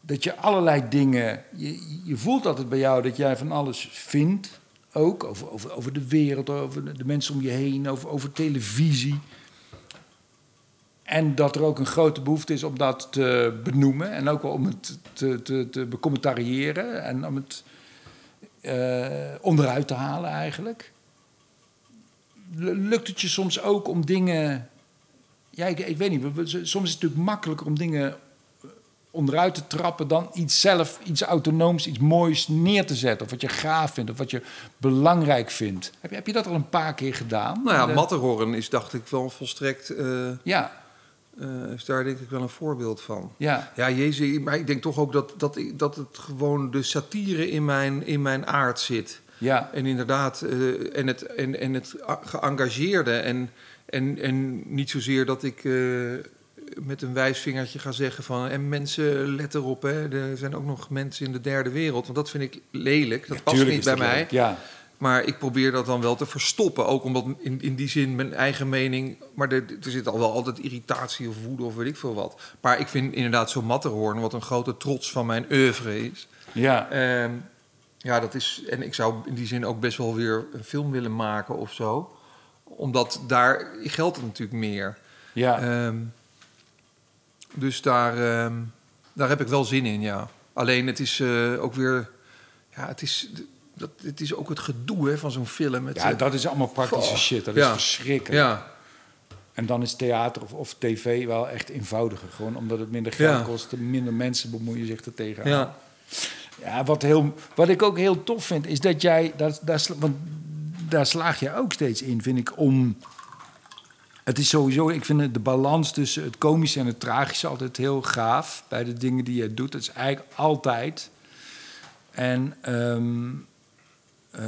Speaker 1: dat je allerlei dingen. Je, je voelt altijd bij jou dat jij van alles vindt. Ook over, over, over de wereld, over de, mensen om je heen, over, over televisie. En dat er ook een grote behoefte is om dat te benoemen. En ook om het te, te, te becommentariëren. En om het eh, onderuit te halen eigenlijk. Lukt het je soms ook om dingen... Ja, ik, ik weet niet. Soms is het natuurlijk makkelijker om dingen onderuit te trappen... dan iets zelf, iets autonooms, iets moois neer te zetten. Of wat je gaaf vindt, of wat je belangrijk vindt. Heb je, heb je dat al een paar keer gedaan?
Speaker 2: Nou ja,
Speaker 1: De-
Speaker 2: Matterhorn is, dacht ik, wel volstrekt. eh,
Speaker 1: Ja,
Speaker 2: eh, is daar denk ik wel een voorbeeld van.
Speaker 1: ja.
Speaker 2: Ja, Jezus, maar ik denk toch ook dat, dat, dat het gewoon de satire in mijn, in mijn aard zit.
Speaker 1: Ja,
Speaker 2: En inderdaad, eh, en het, en, en het geëngageerde. En, en, en niet zozeer dat ik met een wijsvingertje ga zeggen van... en mensen, let erop, hè, er zijn ook nog mensen in de derde wereld. Want dat vind ik lelijk, dat past niet bij mij.
Speaker 1: leuk, Ja,
Speaker 2: Maar ik probeer dat dan wel te verstoppen. Ook omdat in, in die zin mijn eigen mening... Maar er, er zit al wel altijd irritatie of woede of weet ik veel wat. Maar ik vind inderdaad zo'n Matterhorn... wat een grote trots van mijn oeuvre is...
Speaker 1: ja.
Speaker 2: Ehm, ja, dat is. En ik zou in die zin ook best wel weer een film willen maken of zo. Omdat daar geldt het natuurlijk meer.
Speaker 1: ja.
Speaker 2: Ehm, dus daar, ehm, daar heb ik wel zin in, ja. Alleen het is eh, ook weer. Ja, het is, dat, het is ook het gedoe hè, van zo'n film. Het,
Speaker 1: ja,
Speaker 2: eh,
Speaker 1: dat is allemaal praktische shit. Dat
Speaker 2: ja.
Speaker 1: is verschrikkelijk.
Speaker 2: ja,
Speaker 1: En dan is theater of, of tv wel echt eenvoudiger. Gewoon omdat het minder geld
Speaker 2: Ja.
Speaker 1: kost. Minder mensen bemoeien zich er tegenaan.
Speaker 2: ja.
Speaker 1: Ja, wat, heel, wat ik ook heel tof vind, is dat jij... Daar, sla- want daar slaag je ook steeds in, vind ik, om... Het is sowieso, ik vind de balans tussen het komische en het tragische altijd heel gaaf. Bij de dingen die je doet. Dat is eigenlijk altijd. En, ehm, eh,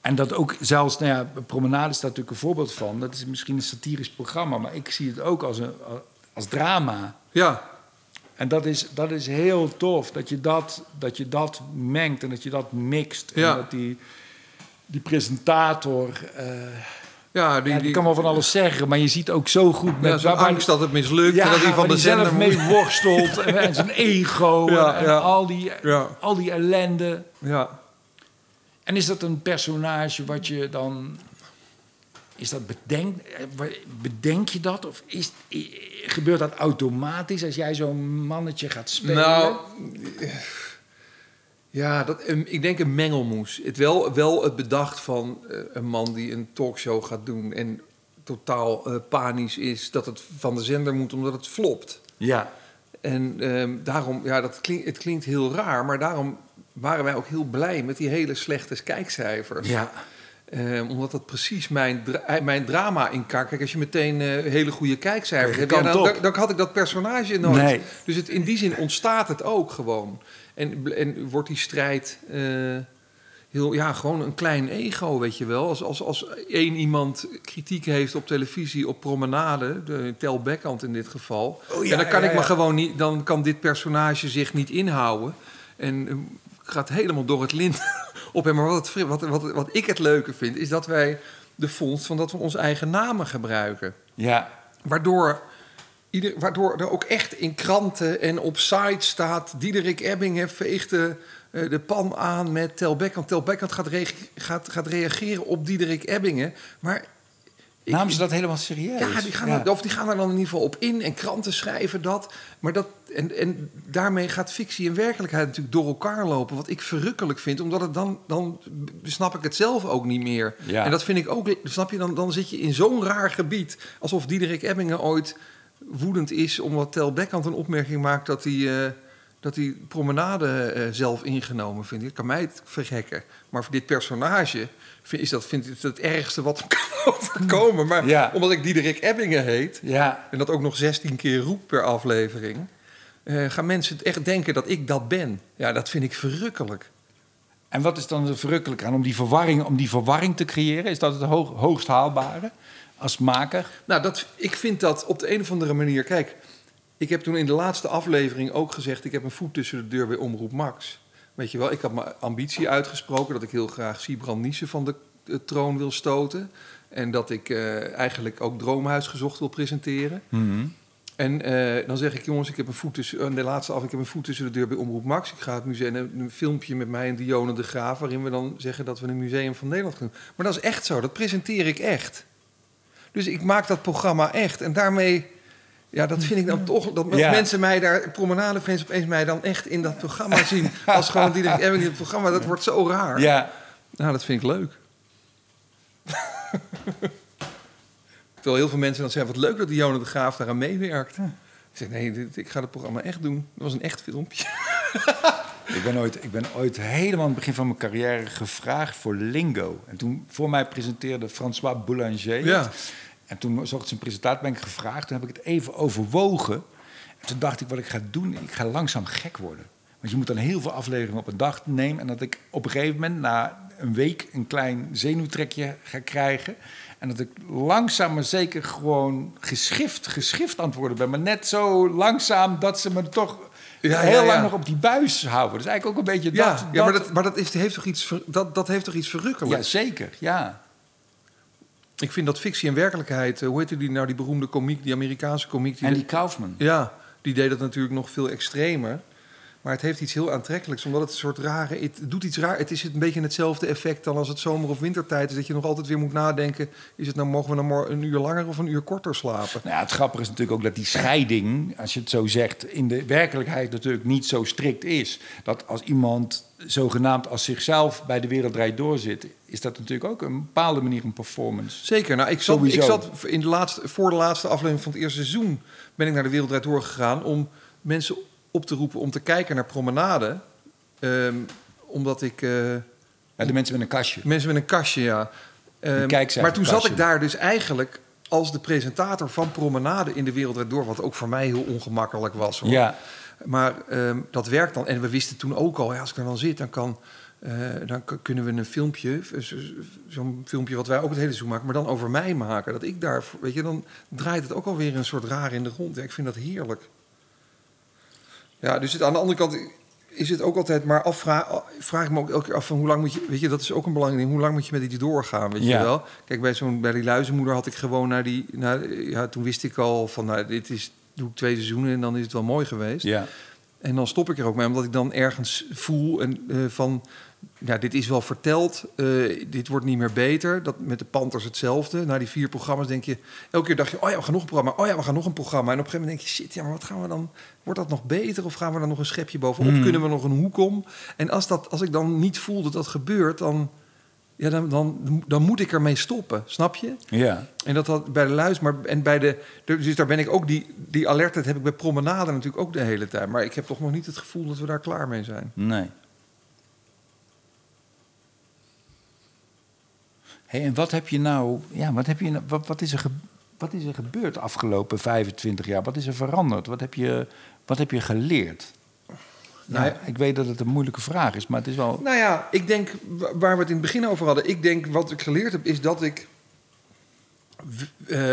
Speaker 1: en dat ook zelfs, nou ja, Promenade is daar natuurlijk een voorbeeld van. Dat is misschien een satirisch programma, maar ik zie het ook als, een, als drama.
Speaker 2: ja.
Speaker 1: En dat is, dat is heel tof, dat je dat, dat je dat mengt en dat je dat mixt.
Speaker 2: Ja.
Speaker 1: En dat die, die presentator, eh,
Speaker 2: ja, die,
Speaker 1: ja, die
Speaker 2: die,
Speaker 1: kan wel van alles zeggen, maar je ziet ook zo goed
Speaker 2: ja,
Speaker 1: met waar-
Speaker 2: angst dat het mislukt. en dat hij van de
Speaker 1: die zelf
Speaker 2: zender
Speaker 1: mee worstelt en, en zijn ego *laughs*
Speaker 2: Ja,
Speaker 1: en
Speaker 2: ja.
Speaker 1: Al, die,
Speaker 2: Ja.
Speaker 1: al die ellende.
Speaker 2: Ja.
Speaker 1: En is dat een personage wat je dan. Is dat bedenk, bedenk je dat? Of is, gebeurt dat automatisch als jij zo'n mannetje gaat spelen?
Speaker 2: Nou, ja, dat, ik denk een mengelmoes. Het wel, wel het bedacht van eh, een man die een talkshow gaat doen en totaal eh, panisch is dat het van de zender moet omdat het flopt.
Speaker 1: Ja,
Speaker 2: En ehm, daarom, ja, dat klinkt, het klinkt heel raar, maar daarom waren wij ook heel blij met die hele slechte kijkcijfers.
Speaker 1: ja,
Speaker 2: Ehm, omdat dat precies mijn, dra- eh, mijn drama in kaart. Kijk, als je meteen hele goede kijkcijfers hebt, ja, dan, dan, dan had ik dat personage nooit.
Speaker 1: Nee.
Speaker 2: Dus het, in die zin ontstaat het ook gewoon. En, en wordt die strijd eh, heel, ja, gewoon een klein ego, weet je wel. Als, als, als één iemand kritiek heeft op televisie, op promenade, de Tel Beckhand in dit geval,
Speaker 1: Oh, ja,
Speaker 2: ja, dan kan
Speaker 1: ja,
Speaker 2: ik me gewoon niet, dan kan dit personage zich niet inhouden. En eh, gaat helemaal door het lint *laughs* op hem. Maar wat, het, wat, wat, wat ik het leuke vind, is dat wij de vondst van dat we onze eigen namen gebruiken.
Speaker 1: ja.
Speaker 2: Waardoor, ieder, waardoor er ook echt in kranten en op sites staat... Diederik Ebbingen veegt de, eh, de pan aan met Tel Beckhand. Tel Beckhand gaat, gaat, gaat reageren op Diederik Ebbingen. Maar
Speaker 1: Namen ze dat helemaal serieus?
Speaker 2: Ja, die gaan, Er, of die gaan er dan in ieder geval op in en kranten schrijven dat. Maar dat en, en daarmee gaat fictie en werkelijkheid natuurlijk door elkaar lopen. Wat ik verrukkelijk vind, omdat het dan, dan snap ik het zelf ook niet meer.
Speaker 1: Ja.
Speaker 2: En dat vind ik ook, snap je, dan, dan zit je in zo'n raar gebied. Alsof Diederik Ebbingen ooit woedend is omdat Tel Beckhand een opmerking maakt dat hij. eh, dat hij promenade eh, zelf ingenomen vindt. Dat kan mij het vergekken. Maar voor dit personage vind, is dat, vind ik het ergste wat hem *laughs* kan overkomen. Maar
Speaker 1: Ja.
Speaker 2: omdat ik Diederik Ebbingen heet...
Speaker 1: Ja,
Speaker 2: en dat ook nog 16 keer roep per aflevering... eh, gaan mensen echt denken dat ik dat ben. Ja, dat vind ik verrukkelijk.
Speaker 1: en wat is dan verrukkelijk aan om die verwarring, om die verwarring te creëren? Is dat het hoog, hoogst haalbare als maker?
Speaker 2: Nou, dat, ik vind dat op de een of andere manier... Kijk, ik heb toen in de laatste aflevering ook gezegd... ik heb een voet tussen de deur bij Omroep Max. Weet je wel, ik had mijn ambitie uitgesproken... dat ik heel graag Siebrand Niesen van de, troon wil stoten. En dat ik eh, eigenlijk ook Droomhuis gezocht wil presenteren. En eh, dan zeg ik, jongens, ik heb een voet tussen, de laatste af, ik heb een voet tussen de deur bij Omroep Max. Ik ga het museum, een, een filmpje met mij en Dionne de Graaf, waarin we dan zeggen dat we een museum van Nederland gaan doen. Maar dat is echt zo, dat presenteer ik echt. Dus ik maak dat programma echt. En daarmee, ja, dat vind ik dan toch, dat
Speaker 1: Ja.
Speaker 2: mensen mij daar, promenadefans opeens mij dan echt in dat programma zien. *laughs* Als gewoon Ebbing in het programma, dat wordt zo raar.
Speaker 1: Ja,
Speaker 2: Nou, dat vind ik leuk. *laughs* Terwijl heel veel mensen dan zeggen, wat leuk dat Dionne de Graaf daaraan meewerkt. Ik zeg, nee, dit- ik ga het programma echt doen. Dat was een echt filmpje. *laughs*
Speaker 1: ik ben, ooit, ik ben ooit helemaal aan het begin van mijn carrière gevraagd voor Lingo. En toen voor mij presenteerde François Boulanger.
Speaker 2: Ja.
Speaker 1: En toen zocht ze een presentator, ben ik gevraagd. Toen heb ik het even overwogen. En toen dacht ik, wat ik ga doen, ik ga langzaam gek worden. Want je moet dan heel veel afleveringen op een dag nemen. En dat ik op een gegeven moment, na een week, een klein zenuwtrekje ga krijgen. En dat ik langzaam maar zeker gewoon geschift, geschift aan het worden ben. Maar net zo langzaam dat ze me toch
Speaker 2: Ja,
Speaker 1: heel
Speaker 2: ja, ja.
Speaker 1: lang nog op die buis houden. Dus eigenlijk ook een beetje
Speaker 2: Ja,
Speaker 1: dat.
Speaker 2: ja maar dat, maar dat, is, heeft toch iets, ver- dat, dat heeft toch iets
Speaker 1: ja,
Speaker 2: verrukkelijks?
Speaker 1: zeker, ja.
Speaker 2: Ik vind dat fictie en werkelijkheid... eh, hoe heette die nou, die beroemde komiek, die Amerikaanse komiek... Die
Speaker 1: En die Kaufman.
Speaker 2: Ja, die deed dat natuurlijk nog veel extremer. Maar het heeft iets heel aantrekkelijks, omdat het een soort rare... Het doet iets raar. Het is een beetje hetzelfde effect dan als het zomer- of wintertijd is... dat je nog altijd weer moet nadenken... Is het nou, mogen we nou maar een uur langer of een uur korter slapen?
Speaker 1: Nou ja, het grappige is natuurlijk ook dat die scheiding, als je het zo zegt, in de werkelijkheid natuurlijk niet zo strikt is. Dat als iemand zogenaamd als zichzelf bij de wereld draait doorzit, is dat natuurlijk ook een bepaalde manier een performance.
Speaker 2: Zeker. Nou, ik zat,
Speaker 1: Sowieso.
Speaker 2: ik zat in de laatste, voor de laatste aflevering van het eerste seizoen... ben ik naar de Wereldrijd doorgegaan om mensen op te roepen om te kijken naar Promenade. Ehm, omdat ik... eh,
Speaker 1: Ja, de mensen met een kastje.
Speaker 2: Mensen met een kastje, ja.
Speaker 1: Kijkcijferkastje.
Speaker 2: maar toen zat ik daar dus eigenlijk als de presentator van Promenade in de Wereldrijd Door... wat ook voor mij heel ongemakkelijk was. Hoor.
Speaker 1: Ja,
Speaker 2: Maar ehm, dat werkt dan. En we wisten toen ook al, ja, als ik er dan zit, dan, kan, eh, dan kunnen we een filmpje, zo- zo'n filmpje wat wij ook het hele seizoen maken, maar dan over mij maken. Dat ik daar, weet je, dan draait het ook alweer een soort raar in de grond. Ja, ik vind dat heerlijk. Ja, dus het, aan de andere kant is het ook altijd, maar afvraag, vraag ik me ook elke keer af van hoe lang moet je, weet je, dat is ook een belangrijk ding, hoe lang moet je met die doorgaan, weet
Speaker 1: Ja.
Speaker 2: je wel? Kijk, bij, zo'n, bij die luizenmoeder had ik gewoon naar die, naar, ja, toen wist ik al van, nou, dit is, doe ik twee seizoenen en dan is het wel mooi geweest.
Speaker 1: ja.
Speaker 2: En dan stop ik er ook mee, omdat ik dan ergens voel en, eh, van... Ja, dit is wel verteld, eh, dit wordt niet meer beter. Dat met de Panthers hetzelfde. Na die vier programma's denk je... Elke keer dacht je, oh ja, we gaan nog een programma. Oh ja, we gaan nog een programma. En op een gegeven moment denk je, shit, ja, maar wat gaan we dan... Wordt dat nog beter of gaan we dan nog een schepje bovenop?
Speaker 1: Hmm.
Speaker 2: Kunnen we nog een hoek om? En als, dat, als ik dan niet voel dat dat gebeurt, dan... Ja, dan, dan, dan moet ik ermee stoppen, snap je?
Speaker 1: ja.
Speaker 2: En dat had bij de luis, maar en bij de. Dus daar ben ik ook die, die alertheid heb ik bij promenade natuurlijk ook de hele tijd. Maar ik heb toch nog niet het gevoel dat we daar klaar mee zijn.
Speaker 1: Nee. Hey, en wat heb je nou, ja, wat, heb je, nou- wat, wat, is er wat is er gebeurd de afgelopen 25 jaar? Wat is er veranderd? Wat heb je, wat heb je geleerd? Nou,
Speaker 2: ja.
Speaker 1: ik weet dat het een moeilijke vraag is, maar het is wel.
Speaker 2: Nou ja, ik denk wa- waar we het in het begin over hadden. Ik denk wat ik geleerd heb is dat ik eh,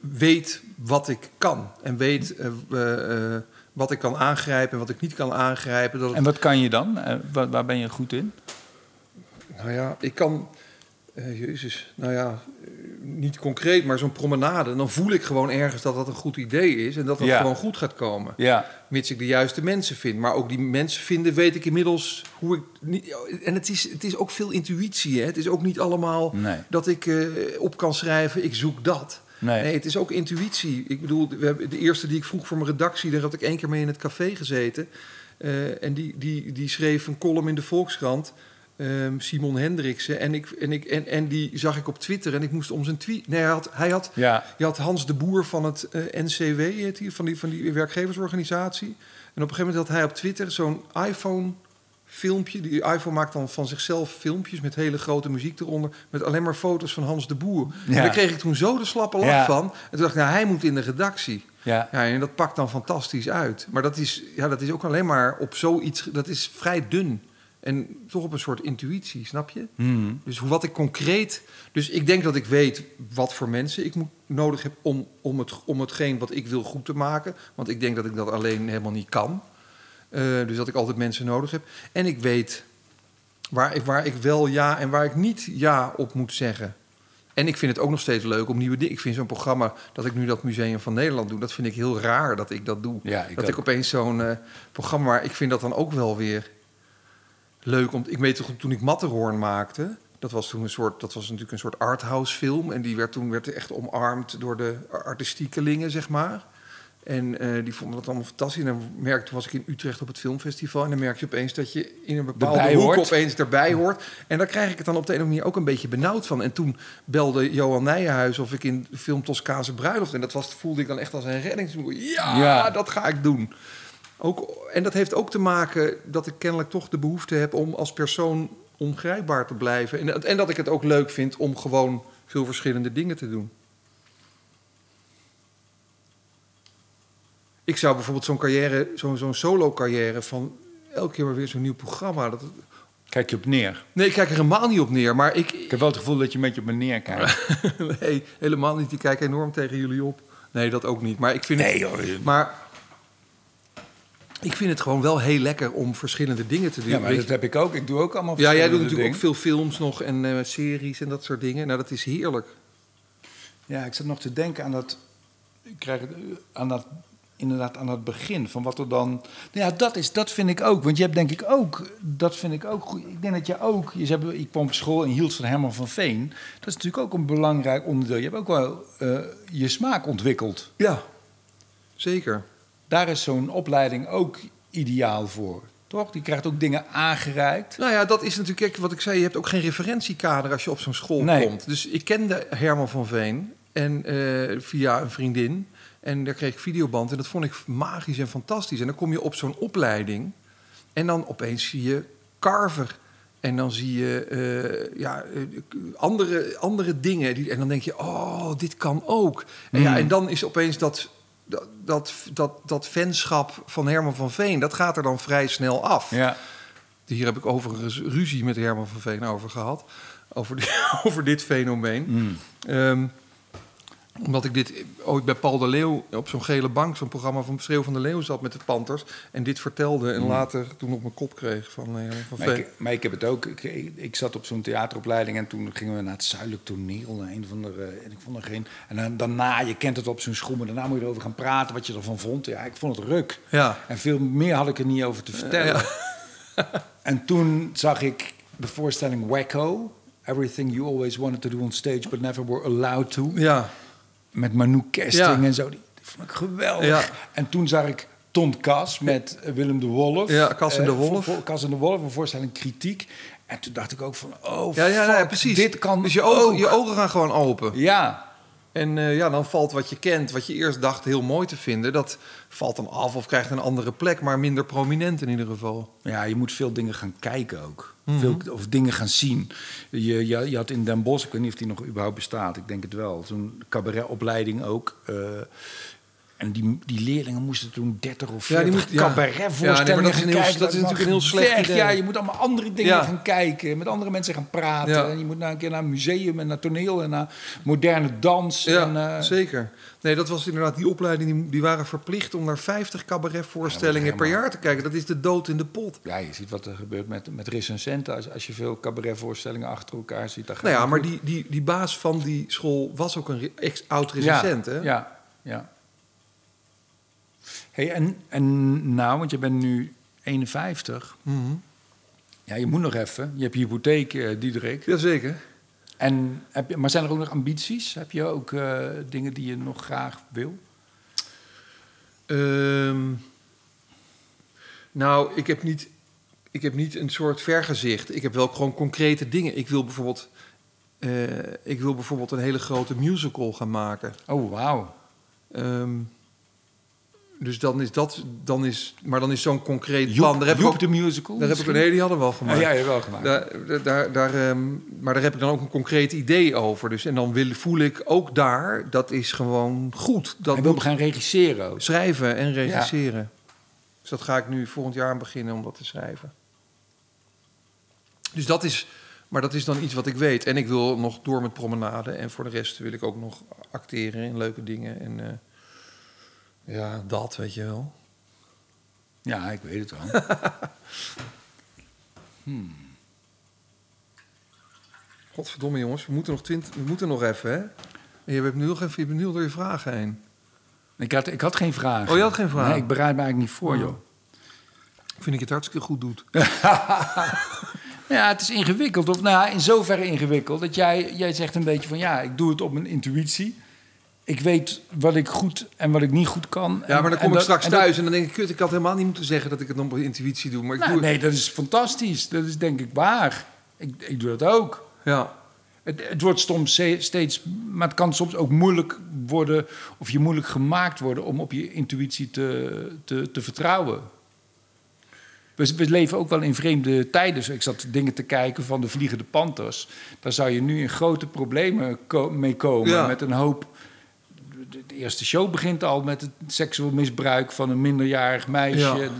Speaker 2: weet wat ik kan. En weet eh, eh, wat ik kan aangrijpen en wat ik niet kan aangrijpen. Dat het-
Speaker 1: En wat kan je dan? Waar, waar ben je goed in?
Speaker 2: Nou ja, ik kan. Eh, Jezus, nou ja, eh, niet concreet, maar zo'n promenade. Dan voel ik gewoon ergens dat dat een goed idee is. En dat dat
Speaker 1: Ja.
Speaker 2: gewoon goed gaat komen.
Speaker 1: Ja,
Speaker 2: Mits ik de juiste mensen vind. Maar ook die mensen vinden, weet ik inmiddels hoe ik. Niet, en het is, het is ook veel intuïtie. Hè? Het is ook niet allemaal
Speaker 1: Nee.
Speaker 2: dat ik eh, op kan schrijven, ik zoek dat.
Speaker 1: nee.
Speaker 2: Nee, het is ook intuïtie. Ik bedoel, we hebben de eerste die ik vroeg voor mijn redactie, daar had ik één keer mee in het café gezeten. En die, die, die schreef een column in de Volkskrant. Ehm, Simon Hendriksen. En, ik, en, ik, en, en die zag ik op Twitter en ik moest om zijn tweet. Nee, hij had, hij had
Speaker 1: Ja,
Speaker 2: je had Hans de Boer van het eh, NCW, heet van, die, van die werkgeversorganisatie. En op een gegeven moment had hij op Twitter zo'n iPhone-filmpje. Die iPhone maakt dan van zichzelf filmpjes met hele grote muziek eronder. Met alleen maar foto's van Hans de Boer. En daar kreeg ik toen zo de slappe lach
Speaker 1: Ja.
Speaker 2: van. En toen dacht ik, nou, hij moet in de redactie.
Speaker 1: ja.
Speaker 2: Ja, en dat pakt dan fantastisch uit. Maar dat is, ja, dat is ook alleen maar op zoiets... Dat is vrij dun. En toch op een soort intuïtie, snap je?
Speaker 1: Hmm.
Speaker 2: Dus hoe- wat ik concreet. Dus ik denk dat ik weet wat voor mensen ik moet, nodig heb om, om, het, om hetgeen wat ik wil goed te maken. Want ik denk dat ik dat alleen helemaal niet kan. Eh, dus dat ik altijd mensen nodig heb. En ik weet waar ik, waar ik wel ja en waar ik niet ja op moet zeggen. En ik vind het ook nog steeds leuk om nieuwe dingen. Ik vind zo'n programma dat ik nu dat Museum van Nederland doe, dat vind ik heel raar dat ik dat doe.
Speaker 1: Ja, ik
Speaker 2: dat
Speaker 1: ook.
Speaker 2: ik opeens zo'n eh, programma, ik vind dat dan ook wel weer leuk. Om, ik weet toch, toen ik Matterhorn maakte, dat was toen een soort, dat was natuurlijk een soort arthouse film. En die werd toen werd echt omarmd door de artistiekelingen, zeg maar. En eh, die vonden dat allemaal fantastisch. En dan merkte, was ik in Utrecht op het filmfestival. En dan merk je opeens dat je in een bepaalde
Speaker 1: Erbij
Speaker 2: hoek
Speaker 1: hoort.
Speaker 2: opeens erbij hoort. En daar krijg ik het dan op de een of andere manier ook een beetje benauwd van. En toen belde Johan Nijenhuis of ik in de film Toscaanse Bruiloft. En dat was, voelde ik dan echt als een reddingsboer. Ja,
Speaker 1: Ja.
Speaker 2: dat ga ik doen. Ook, en dat heeft ook te maken dat ik kennelijk toch de behoefte heb om als persoon ongrijpbaar te blijven. En, en dat ik het ook leuk vind om gewoon veel verschillende dingen te doen. Ik zou bijvoorbeeld zo'n carrière, zo'n zo'n solo-carrière van elke keer maar weer zo'n nieuw programma. Dat,
Speaker 1: Kijk je op neer.
Speaker 2: nee, ik kijk er helemaal niet op neer, maar ik,
Speaker 1: Ik heb wel het gevoel dat je een beetje op me neerkijkt. *laughs*
Speaker 2: nee, helemaal niet. Die kijken enorm tegen jullie op. Nee, dat ook niet. Maar ik vind
Speaker 1: Nee,
Speaker 2: het,
Speaker 1: hoor.
Speaker 2: maar ik vind het gewoon wel heel lekker om verschillende dingen te doen.
Speaker 1: Ja, maar dat heb ik ook. Ik doe ook allemaal
Speaker 2: ja, jij doet natuurlijk ook veel films nog en eh, series en dat soort dingen. Nou, dat is heerlijk.
Speaker 1: Ja, ik zat nog te denken aan dat... Ik krijg eh, aan dat inderdaad aan het begin van wat er dan... Nou Ja, dat, is, dat vind ik ook. Want je hebt denk ik ook... Dat vind ik ook goed. Ik denk dat je ook... Je hebt, ik kwam op school en hield van Herman van Veen. Dat is natuurlijk ook een belangrijk onderdeel. Je hebt ook wel eh, je smaak ontwikkeld.
Speaker 2: Ja, zeker.
Speaker 1: Daar is zo'n opleiding ook ideaal voor. Toch? Die krijgt ook dingen aangereikt.
Speaker 2: Nou ja, dat is natuurlijk, kijk, wat ik zei, je hebt ook geen referentiekader als je op zo'n school
Speaker 1: Nee.
Speaker 2: komt. Dus ik kende Herman van Veen en, eh, via een vriendin. En daar kreeg ik videoband en dat vond ik magisch en fantastisch. En dan kom je op zo'n opleiding en dan opeens zie je Carver. En dan zie je eh, ja, eh, andere, andere dingen. En dan denk je, oh, dit kan ook. En, ja,
Speaker 1: Mm.
Speaker 2: en dan is opeens dat, dat, dat, dat, dat fanschap van Herman van Veen... dat gaat er dan vrij snel af.
Speaker 1: Ja.
Speaker 2: Hier heb ik overigens ruzie met Herman van Veen over gehad. Over, die- *laughs* over dit fenomeen.
Speaker 1: Mm.
Speaker 2: Ehm, omdat ik dit ooit bij Paul de Leeuw op zo'n gele bank, zo'n programma van Schreeuw van de Leeuw zat met de Panthers. En dit vertelde en
Speaker 1: Mm.
Speaker 2: later toen op mijn kop kreeg van, eh, van
Speaker 1: Maar ik, maar ik heb het ook. Ik, ik, zat op zo'n theateropleiding en toen gingen we naar het Zuidelijk Toneel. Een van de, en ik vond er geen. En dan, daarna, je kent het op zo'n maar daarna moet je erover gaan praten wat je ervan vond. Ja, ik vond het ruk.
Speaker 2: Ja.
Speaker 1: En veel meer had ik er niet over te vertellen. *laughs* en toen zag ik de voorstelling Wacko. Everything you always wanted to do on stage, but never were allowed to.
Speaker 2: Ja,
Speaker 1: Met Manu Kesting en zo. Die, die vond ik geweldig. En toen zag ik Tom Kas met eh, Willem de Wolf.
Speaker 2: Ja, Cas en de
Speaker 1: Eh,
Speaker 2: Wolf.
Speaker 1: Cas en de Wolf, een voorstelling kritiek. En toen dacht ik ook van, oh
Speaker 2: ja, ja, ja,
Speaker 1: fuck,
Speaker 2: precies.
Speaker 1: dit kan
Speaker 2: dus je ogen,
Speaker 1: ook.
Speaker 2: je ogen gaan gewoon open.
Speaker 1: Ja,
Speaker 2: En eh, ja, dan valt wat je kent, wat je eerst dacht heel mooi te vinden, dat valt dan af of krijgt een andere plek, maar minder prominent in ieder geval.
Speaker 1: ja, je moet veel dingen gaan kijken ook.
Speaker 2: Mhm.
Speaker 1: veel, of dingen gaan zien. Je, je, je had in Den Bosch, ik weet niet of die nog überhaupt bestaat. Ik denk het wel. Zo'n cabaretopleiding ook. eh, En die, die leerlingen moesten toen 30 of
Speaker 2: Ja, die
Speaker 1: 40
Speaker 2: moet- ja.
Speaker 1: cabaretvoorstellingen
Speaker 2: Ja, nee, dat is
Speaker 1: gaan
Speaker 2: een heel-
Speaker 1: kijken.
Speaker 2: dat is natuurlijk een heel slecht
Speaker 1: weg.
Speaker 2: idee.
Speaker 1: Ja, je moet allemaal andere dingen
Speaker 2: Ja.
Speaker 1: gaan kijken. Met andere mensen gaan praten. En je moet naar een keer naar een museum en naar toneel en naar moderne dans.
Speaker 2: Ja,
Speaker 1: en, eh,
Speaker 2: zeker. Nee, dat was inderdaad die opleiding. Die, die waren verplicht om naar 50 cabaretvoorstellingen per jaar te kijken. Dat is de dood in de pot.
Speaker 1: ja, je ziet wat er gebeurt met, met recensenten. Als, als je veel cabaretvoorstellingen achter elkaar ziet. Dan
Speaker 2: Nou ja, maar die, die, die baas van die school was ook een ex-oud recensent, hè?
Speaker 1: Ja, ja. Hey, en, en nou, want je bent nu 51.
Speaker 2: Mhm.
Speaker 1: Ja, je moet nog even. Je hebt je hypotheek, eh, Diederik.
Speaker 2: Jazeker.
Speaker 1: En heb je, maar zijn er ook nog ambities? Heb je ook eh, dingen die je nog graag wil?
Speaker 2: Ehm, nou, ik heb, niet, ik heb niet een soort vergezicht. Ik heb wel gewoon concrete dingen. Ik wil bijvoorbeeld, eh, ik wil bijvoorbeeld een hele grote musical gaan maken.
Speaker 1: Oh, wauw.
Speaker 2: Ehm, dus dan is dat, dan is, maar dan is zo'n concreet plan. Daar heb ik ook,
Speaker 1: de musical?
Speaker 2: daar heb ik een hele, die hadden we al gemaakt.
Speaker 1: Oh, ja, je hebt wel gemaakt.
Speaker 2: Daar, daar, daar, ehm, maar daar heb ik dan ook een concreet idee over. Dus, en dan wil, voel ik ook daar, dat is gewoon goed. Dat
Speaker 1: Hij wil gaan regisseren ook.
Speaker 2: schrijven en regisseren. Dus dat ga ik nu volgend jaar aan beginnen om dat te schrijven. Dus dat is, maar dat is dan iets wat ik weet. En ik wil nog door met promenade. En voor de rest wil ik ook nog acteren in leuke dingen. En eh, ja, dat weet je wel.
Speaker 1: Ja, ik weet het wel. *laughs*
Speaker 2: Godverdomme jongens, we moeten nog, twint, we moeten nog even, hè? En je hebt nu nog even je bent nu al door je vragen heen.
Speaker 1: ik, had, ik had geen vragen.
Speaker 2: Oh, je had geen vragen?
Speaker 1: Nee, ik bereid me eigenlijk niet voor,
Speaker 2: Oh.
Speaker 1: joh.
Speaker 2: Vind ik het hartstikke goed doet. *laughs* *laughs*
Speaker 1: Ja, het is ingewikkeld. Of, nou ja, in zoverre ingewikkeld dat jij, jij zegt een beetje van... ja, ik doe het op mijn intuïtie. Ik weet wat ik goed en wat ik niet goed kan.
Speaker 2: Ja, maar dan kom ik
Speaker 1: dat-
Speaker 2: straks
Speaker 1: en dat-
Speaker 2: thuis en dan denk ik... kut, ik had helemaal niet moeten zeggen dat ik het nog op intuïtie doe. Maar ik
Speaker 1: Nou,
Speaker 2: doe het.
Speaker 1: nee, dat is fantastisch. Dat is denk ik waar. Ik, ik doe dat ook.
Speaker 2: Ja.
Speaker 1: Het, het wordt soms steeds, maar het kan soms ook moeilijk worden, of je moeilijk gemaakt worden om op je intuïtie te, te, te vertrouwen. We, we leven ook wel in vreemde tijden. Ik zat dingen te kijken van de Vliegende Panthers. Daar zou je nu in grote problemen ko- mee komen.
Speaker 2: Ja.
Speaker 1: Met een hoop. De, eerste show begint al met het seksueel misbruik van een minderjarig meisje.
Speaker 2: Ja.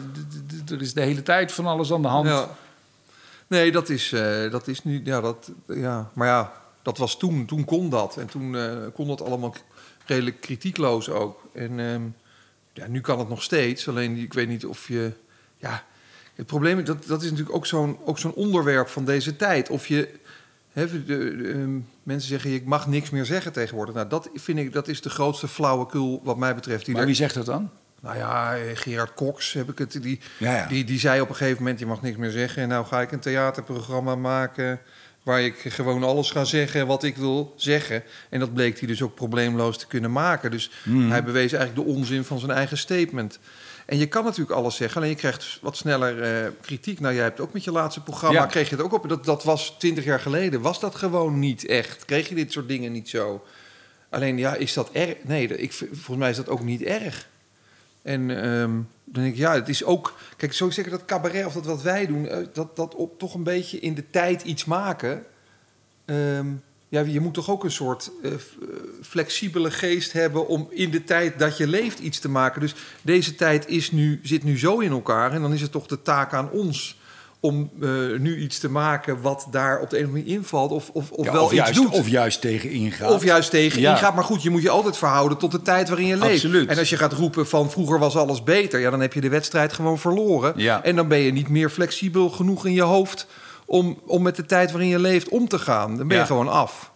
Speaker 1: Er is de hele tijd van alles aan de hand.
Speaker 2: Ja. Nee, dat is, eh, dat is nu. Ja, dat, ja, maar ja, dat was toen. Toen kon dat. En toen eh, kon dat allemaal redelijk kritiekloos ook. En ehm, ja, nu kan het nog steeds. Alleen ik weet niet of je. Ja, het probleem is dat, dat is natuurlijk ook zo'n ook zo'n onderwerp van deze tijd. Of je. De, de, ehm, mensen zeggen, ik mag niks meer zeggen tegenwoordig. Nou, dat vind ik, dat is de grootste flauwekul wat mij betreft. Die
Speaker 1: Maar
Speaker 2: er-
Speaker 1: wie zegt dat dan?
Speaker 2: nou ja, eh, Gerard Cox heb ik het. Die,
Speaker 1: Ja, ja.
Speaker 2: Die, die zei op een gegeven moment: Je mag niks meer zeggen. En nou ga ik een theaterprogramma maken. Waar ik gewoon alles ga zeggen wat ik wil zeggen. En dat bleek hij dus ook probleemloos te kunnen maken. Dus
Speaker 1: Hmm.
Speaker 2: hij bewees eigenlijk de onzin van zijn eigen statement. En je kan natuurlijk alles zeggen, alleen je krijgt wat sneller eh, kritiek. Nou, jij hebt ook met je laatste programma,
Speaker 1: Ja.
Speaker 2: kreeg je het ook op. Dat, dat was twintig jaar geleden, was dat gewoon niet echt. Kreeg je dit soort dingen niet zo. Alleen, ja, is dat erg? Nee, ik, volgens mij is dat ook niet erg. En ehm, dan denk ik, ja, het is ook... Kijk, zo zeggen dat cabaret of dat wat wij doen... eh, dat, dat op toch een beetje in de tijd iets maken... Ehm, ja, je moet toch ook een soort eh, eh, flexibele geest hebben... om in de tijd dat je leeft iets te maken. Dus deze tijd is nu, zit nu zo in elkaar... en dan is het toch de taak aan ons... om eh, nu iets te maken wat daar op de een of andere manier invalt... of, of, of
Speaker 1: Ja,
Speaker 2: wel
Speaker 1: of,
Speaker 2: iets
Speaker 1: juist,
Speaker 2: doet.
Speaker 1: of juist tegen ingaat.
Speaker 2: Of juist tegen
Speaker 1: Ja.
Speaker 2: ingaat. Maar goed, je moet je altijd verhouden tot de tijd waarin je leeft.
Speaker 1: Absoluut.
Speaker 2: En als je gaat roepen van vroeger was alles beter... ja, dan heb je de wedstrijd gewoon verloren.
Speaker 1: Ja.
Speaker 2: En dan ben je niet meer flexibel genoeg in je hoofd... om, om met de tijd waarin je leeft om te gaan. Dan ben je
Speaker 1: Ja.
Speaker 2: gewoon af.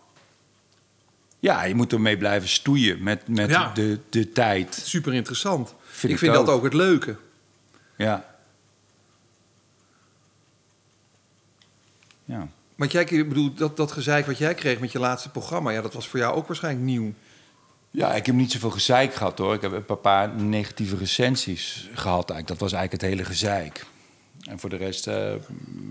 Speaker 1: Ja, je moet ermee blijven stoeien met, met
Speaker 2: Ja.
Speaker 1: de, de tijd.
Speaker 2: Super interessant.
Speaker 1: Vind
Speaker 2: ik
Speaker 1: ik
Speaker 2: vind
Speaker 1: ook.
Speaker 2: dat ook het leuke.
Speaker 1: Ja. Ja.
Speaker 2: Want jij, ik bedoel, dat, dat gezeik wat jij kreeg met je laatste programma... Ja, dat was voor jou ook waarschijnlijk nieuw.
Speaker 1: Ja, ik heb niet zoveel gezeik gehad hoor. Ik heb een paar negatieve recensies gehad. Eigenlijk. Dat was eigenlijk het hele gezeik. En voor de rest, eh,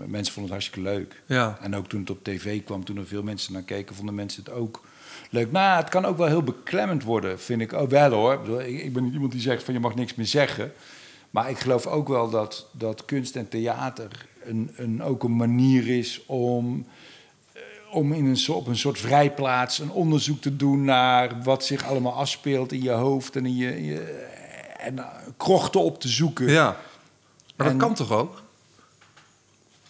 Speaker 1: mensen vonden het hartstikke leuk.
Speaker 2: Ja.
Speaker 1: En ook toen het op tv kwam, toen er veel mensen naar keken, vonden mensen het ook leuk. Maar het kan ook wel heel beklemmend worden, vind ik. Oh, wel hoor. Ik, ben niet iemand die zegt van je mag niks meer zeggen. Maar ik geloof ook wel dat, dat kunst en theater een, een, ook een manier is om, eh, om in een, op een soort vrijplaats een onderzoek te doen naar wat zich allemaal afspeelt in je hoofd en in je, in je en eh, krochten op te zoeken.
Speaker 2: Ja. Maar
Speaker 1: En-
Speaker 2: dat kan toch ook?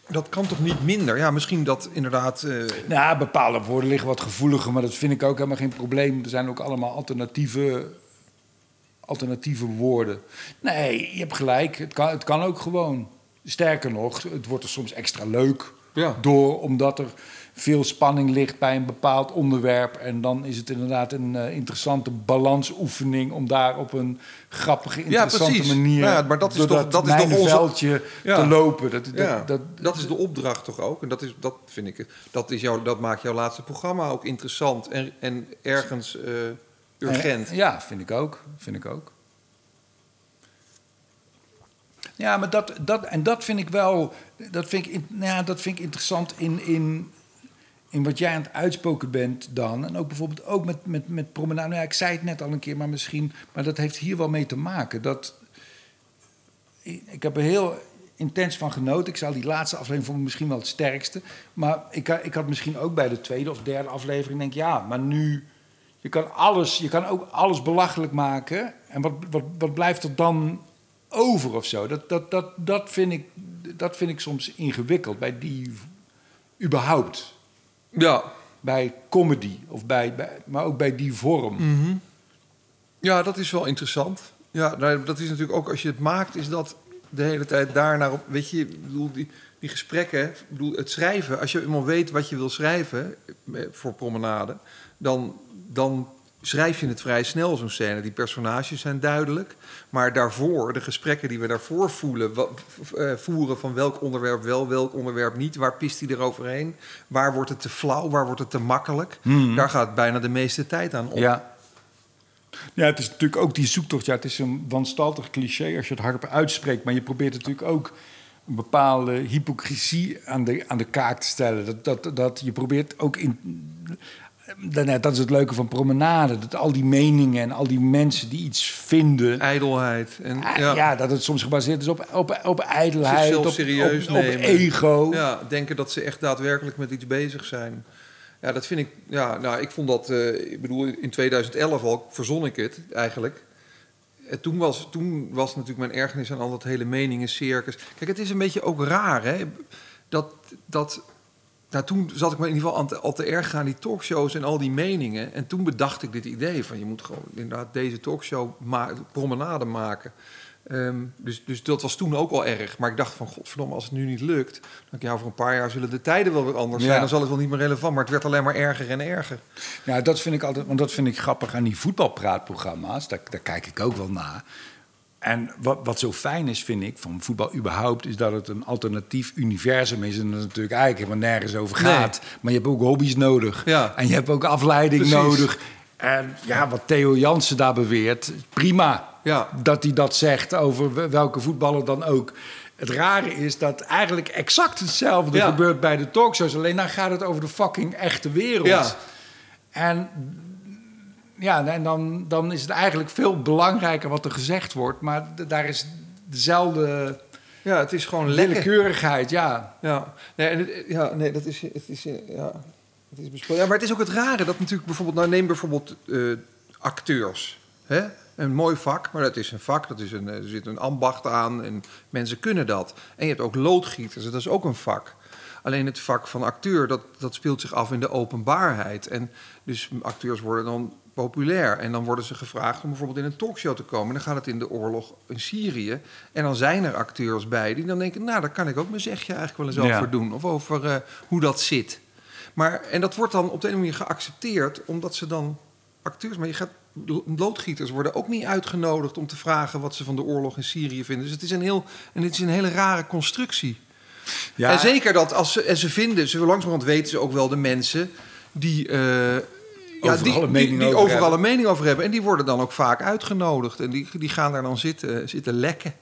Speaker 2: Dat kan toch niet minder? Ja, misschien dat inderdaad... eh,
Speaker 1: Nou, bepaalde woorden liggen wat gevoeliger, maar dat vind ik ook helemaal geen probleem. Er zijn ook allemaal alternatieve, alternatieve woorden. Nee, je hebt gelijk. Het kan, het kan ook gewoon. Sterker nog, het wordt er soms extra leuk
Speaker 2: Ja.
Speaker 1: door, omdat er veel spanning ligt bij een bepaald onderwerp. En dan is het inderdaad een eh, interessante balansoefening om daar op een grappige, interessante
Speaker 2: precies.
Speaker 1: manier
Speaker 2: Ja, maar dat is toch- dat is toch onze-
Speaker 1: mijnveldje
Speaker 2: Ja.
Speaker 1: te lopen. Dat, dat,
Speaker 2: ja,
Speaker 1: dat,
Speaker 2: dat, is de opdracht toch ook? En dat, is, dat vind ik... Dat, is jouw, dat maakt jouw laatste programma ook interessant en, en ergens eh, urgent.
Speaker 1: Ja, vind ik ook. Vind ik ook. Ja, maar dat, dat, en dat vind ik wel, dat vind ik, nou ja, dat vind ik interessant in, in, in wat jij aan het uitspoken bent dan. En ook bijvoorbeeld ook met, met, met promenade. Nou ja, ik zei het net al een keer, maar misschien, maar dat heeft hier wel mee te maken. Dat, ik heb er heel intens van genoten. Ik zal die laatste aflevering vond misschien wel het sterkste. Maar ik, ik had misschien ook bij de tweede of derde aflevering denk ja, maar nu je kan alles, je kan ook alles belachelijk maken. En wat, wat, wat blijft er dan over of zo? Dat, dat, dat, dat, vind ik, dat vind ik soms ingewikkeld bij die überhaupt.
Speaker 2: Ja.
Speaker 1: Bij comedy, of bij, bij, maar ook bij die vorm.
Speaker 2: Mhm. Ja, dat is wel interessant. Ja, nou, dat is natuurlijk ook als je het maakt, is dat de hele tijd daarnaar op. Weet je, ik bedoel, die, die gesprekken, ik bedoel, het schrijven, als je eenmaal weet wat je wil schrijven eh, voor promenade, dan, dan schrijf je het vrij snel, zo'n scène. Die personages zijn duidelijk. Maar daarvoor, de gesprekken die we daarvoor voelen, eh, voeren van welk onderwerp wel, welk onderwerp niet, waar pist hij eroverheen, waar wordt het te flauw, waar wordt het te makkelijk,
Speaker 1: Mhm.
Speaker 2: daar gaat bijna de meeste tijd aan op.
Speaker 1: Ja. Ja, het is natuurlijk ook die zoektocht. Ja, het is een wanstaltig cliché als je het hardop uitspreekt. Maar je probeert natuurlijk ook een bepaalde hypocrisie aan de, aan de kaak te stellen. Dat, dat, dat je probeert ook in. Dat, dat is het leuke van promenade. Dat al die meningen en al die mensen die iets vinden.
Speaker 2: ijdelheid. En,
Speaker 1: ah,
Speaker 2: ja.
Speaker 1: Ja. dat het soms gebaseerd is op, op, op ijdelheid,
Speaker 2: Zichzelf
Speaker 1: op,
Speaker 2: serieus
Speaker 1: op, op
Speaker 2: nemen.
Speaker 1: ego.
Speaker 2: Ja, denken dat ze echt daadwerkelijk met iets bezig zijn. Ja, dat vind ik. Ja, nou, ik vond dat. eh, ik bedoel, in 2011 al verzon ik het eigenlijk. En toen was, toen was natuurlijk mijn ergernis aan al dat hele meningen circus. Kijk, het is een beetje ook raar, hè? Dat. dat nou, toen zat ik me in ieder geval te, al te erg aan die talkshows en al die meningen. En toen bedacht ik dit idee van je moet gewoon inderdaad deze talkshow ma promenade maken. Ehm, dus, dus dat was toen ook al erg. Maar ik dacht van, godverdomme, als het nu niet lukt... dan ja, over een paar jaar zullen de tijden wel weer anders
Speaker 1: Ja.
Speaker 2: zijn. Dan zal het wel niet meer relevant. Maar het werd alleen maar erger en erger.
Speaker 1: Ja, dat vind ik altijd, want dat vind ik grappig aan die voetbalpraatprogramma's. Daar, daar kijk ik ook wel naar. En wat, wat zo fijn is, vind ik, van voetbal überhaupt, is dat het een alternatief universum is. En dat het natuurlijk eigenlijk helemaal nergens over
Speaker 2: Nee.
Speaker 1: gaat. Maar je hebt ook hobby's nodig.
Speaker 2: Ja.
Speaker 1: En je hebt ook afleiding
Speaker 2: Precies.
Speaker 1: nodig. En ja, wat Theo Jansen daar beweert, prima
Speaker 2: Ja.
Speaker 1: dat hij dat zegt over welke voetballer dan ook. Het rare is dat eigenlijk exact hetzelfde
Speaker 2: Ja.
Speaker 1: gebeurt bij de talkshows. Alleen dan gaat het over de fucking echte wereld.
Speaker 2: Ja.
Speaker 1: En ja, en dan, dan is het eigenlijk veel belangrijker wat er gezegd wordt. Maar daar is dezelfde
Speaker 2: Ja, het is gewoon lekker.
Speaker 1: willekeurigheid, ja.
Speaker 2: Ja, nee, en het, ja, nee dat is, het is, eh, ja, het is besproken. Ja, maar het is ook het rare dat natuurlijk bijvoorbeeld, nou neem bijvoorbeeld eh, acteurs. Hè? Een mooi vak, maar dat is een vak, dat is een, eh, er zit een ambacht aan en mensen kunnen dat. En je hebt ook loodgieters, dat is ook een vak. Alleen het vak van acteur, dat, dat speelt zich af in de openbaarheid. En dus acteurs worden dan populair. En dan worden ze gevraagd om bijvoorbeeld in een talkshow te komen. En dan gaat het in de oorlog in Syrië. En dan zijn er acteurs bij die dan denken... nou, daar kan ik ook mijn zegje eigenlijk wel eens
Speaker 1: Ja.
Speaker 2: over doen. Of over eh, hoe dat zit. Maar, en dat wordt dan op de een manier geaccepteerd... omdat ze dan acteurs... maar je gaat, loodgieters worden ook niet uitgenodigd... om te vragen wat ze van de oorlog in Syrië vinden. Dus het is een, heel, en het is een hele rare constructie.
Speaker 1: ja
Speaker 2: En zeker dat als ze, en ze vinden, ze langzamerhand weten ze ook wel de mensen die, eh, ja,
Speaker 1: Overal
Speaker 2: die,
Speaker 1: een
Speaker 2: die,
Speaker 1: mening
Speaker 2: die
Speaker 1: over
Speaker 2: overal
Speaker 1: hebben.
Speaker 2: een mening over hebben. En die worden dan ook vaak uitgenodigd. En die, die gaan daar dan zitten, zitten lekken.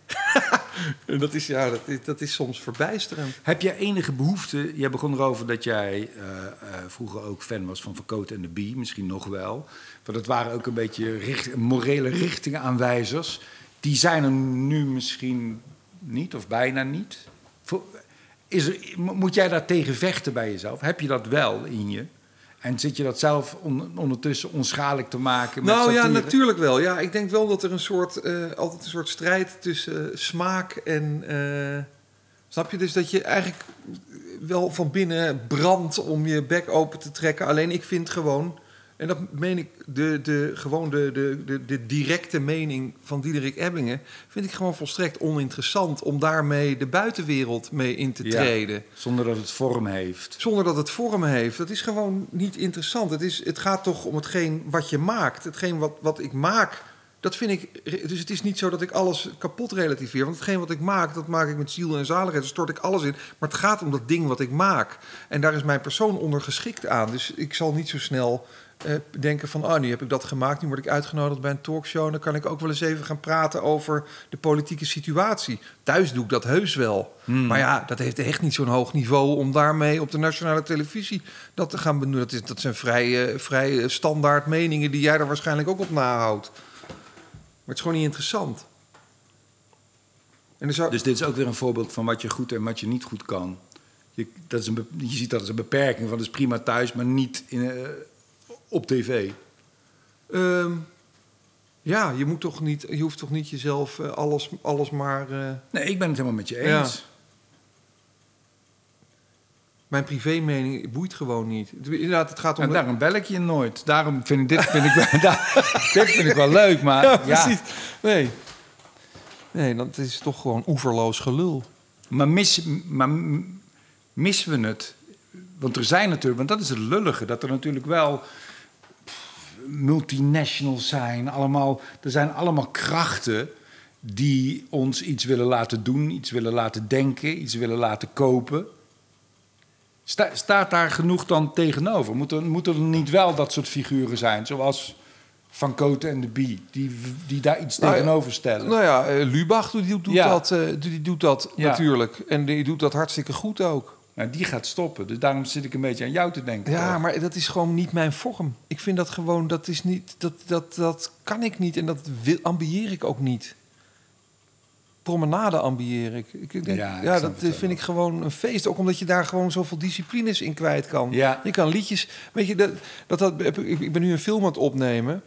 Speaker 2: *laughs* en dat is, ja, dat is, dat is soms verbijsterend.
Speaker 1: Heb jij enige behoefte... Jij begon erover dat jij eh, eh, vroeger ook fan was van Verkoot en de Bie. Misschien nog wel. Want dat waren ook een beetje richt, morele richtingaanwijzers. Die zijn er nu misschien niet of bijna niet. Is er, mo- moet jij daar tegen vechten bij jezelf? Heb je dat wel in je? En zit je dat zelf on- ondertussen onschadelijk te maken? Met
Speaker 2: Nou ja, natuurlijk wel. Ja, ik denk wel dat er een soort, eh, altijd een soort strijd tussen eh, smaak en. eh, snap je? Dus dat je eigenlijk wel van binnen brandt om je bek open te trekken. Alleen ik vind gewoon, en dat meen ik, de, de, gewoon de, de, de, de directe mening van Diederik Ebbingen, vind ik gewoon volstrekt oninteressant om daarmee de buitenwereld mee in te
Speaker 1: Ja.
Speaker 2: treden.
Speaker 1: Zonder dat het vorm heeft.
Speaker 2: Zonder dat het vorm heeft. Dat is gewoon niet interessant. Het, is, het gaat toch om hetgeen wat je maakt. Hetgeen wat, wat ik maak, dat vind ik... Dus het is niet zo dat ik alles kapot relativeer. Want hetgeen wat ik maak, dat maak ik met ziel en zaligheid. Daar stort ik alles in. Maar het gaat om dat ding wat ik maak. En daar is mijn persoon onder geschikt aan. Dus ik zal niet zo snel eh, denken van... oh, nu heb ik dat gemaakt. Nu word ik uitgenodigd bij een talkshow. Dan kan ik ook wel eens even gaan praten over de politieke situatie. Thuis doe ik dat heus wel.
Speaker 1: Hmm.
Speaker 2: Maar ja, dat heeft echt niet zo'n hoog niveau om daarmee op de nationale televisie dat te gaan benoemen. Dat, is, dat zijn vrij, eh, vrij eh, standaard meningen die jij er waarschijnlijk ook op nahoudt. Maar het is gewoon niet interessant. En zou,
Speaker 1: Dus dit is ook weer een voorbeeld van wat je goed en wat je niet goed kan. Je, dat is een, je ziet dat als een beperking van, dat is prima thuis, maar niet in, eh, op tv.
Speaker 2: Ehm, ja, je, moet toch niet, je hoeft toch niet jezelf eh, alles, alles maar... eh,
Speaker 1: Nee, ik ben het helemaal met je
Speaker 2: Ja.
Speaker 1: eens.
Speaker 2: mijn privémening boeit gewoon niet. Inderdaad, het gaat om...
Speaker 1: En
Speaker 2: de-
Speaker 1: daarom bel ik je nooit. Daarom vind ik dit, vind ik, *laughs* dit vind ik wel leuk, maar
Speaker 2: ja,
Speaker 1: ja.
Speaker 2: Nee. Nee, dat is toch gewoon oeverloos gelul.
Speaker 1: Maar, mis, maar missen we het? Want er zijn natuurlijk, want dat is het lullige, dat er natuurlijk wel multinationals zijn. Allemaal, er zijn allemaal krachten die ons iets willen laten doen, iets willen laten denken, iets willen laten kopen. Sta- staat daar genoeg dan tegenover? Moeten moet er niet wel dat soort figuren zijn, zoals Van Koten en de Bie, die, die daar iets
Speaker 2: Nou
Speaker 1: tegenover stellen?
Speaker 2: Nou ja, eh, Lubach die doet, doet
Speaker 1: Ja.
Speaker 2: dat, eh, die, die doet dat
Speaker 1: Ja.
Speaker 2: natuurlijk. En die doet dat hartstikke goed ook.
Speaker 1: Nou, die gaat stoppen, dus daarom zit ik een beetje aan jou te denken.
Speaker 2: Ja, maar dat is gewoon niet mijn vorm. Ik vind dat gewoon, dat is niet, dat, dat, dat kan ik niet en dat wil, ambieer ik ook niet. Promenade ambieer ik. ik denk,
Speaker 1: Ja, ik
Speaker 2: dat
Speaker 1: wel.
Speaker 2: vind ik gewoon een feest. Ook omdat je daar gewoon zoveel disciplines in kwijt kan.
Speaker 1: Ja.
Speaker 2: Je kan liedjes, weet je, dat, dat, dat, ik ik ben nu een film aan het opnemen.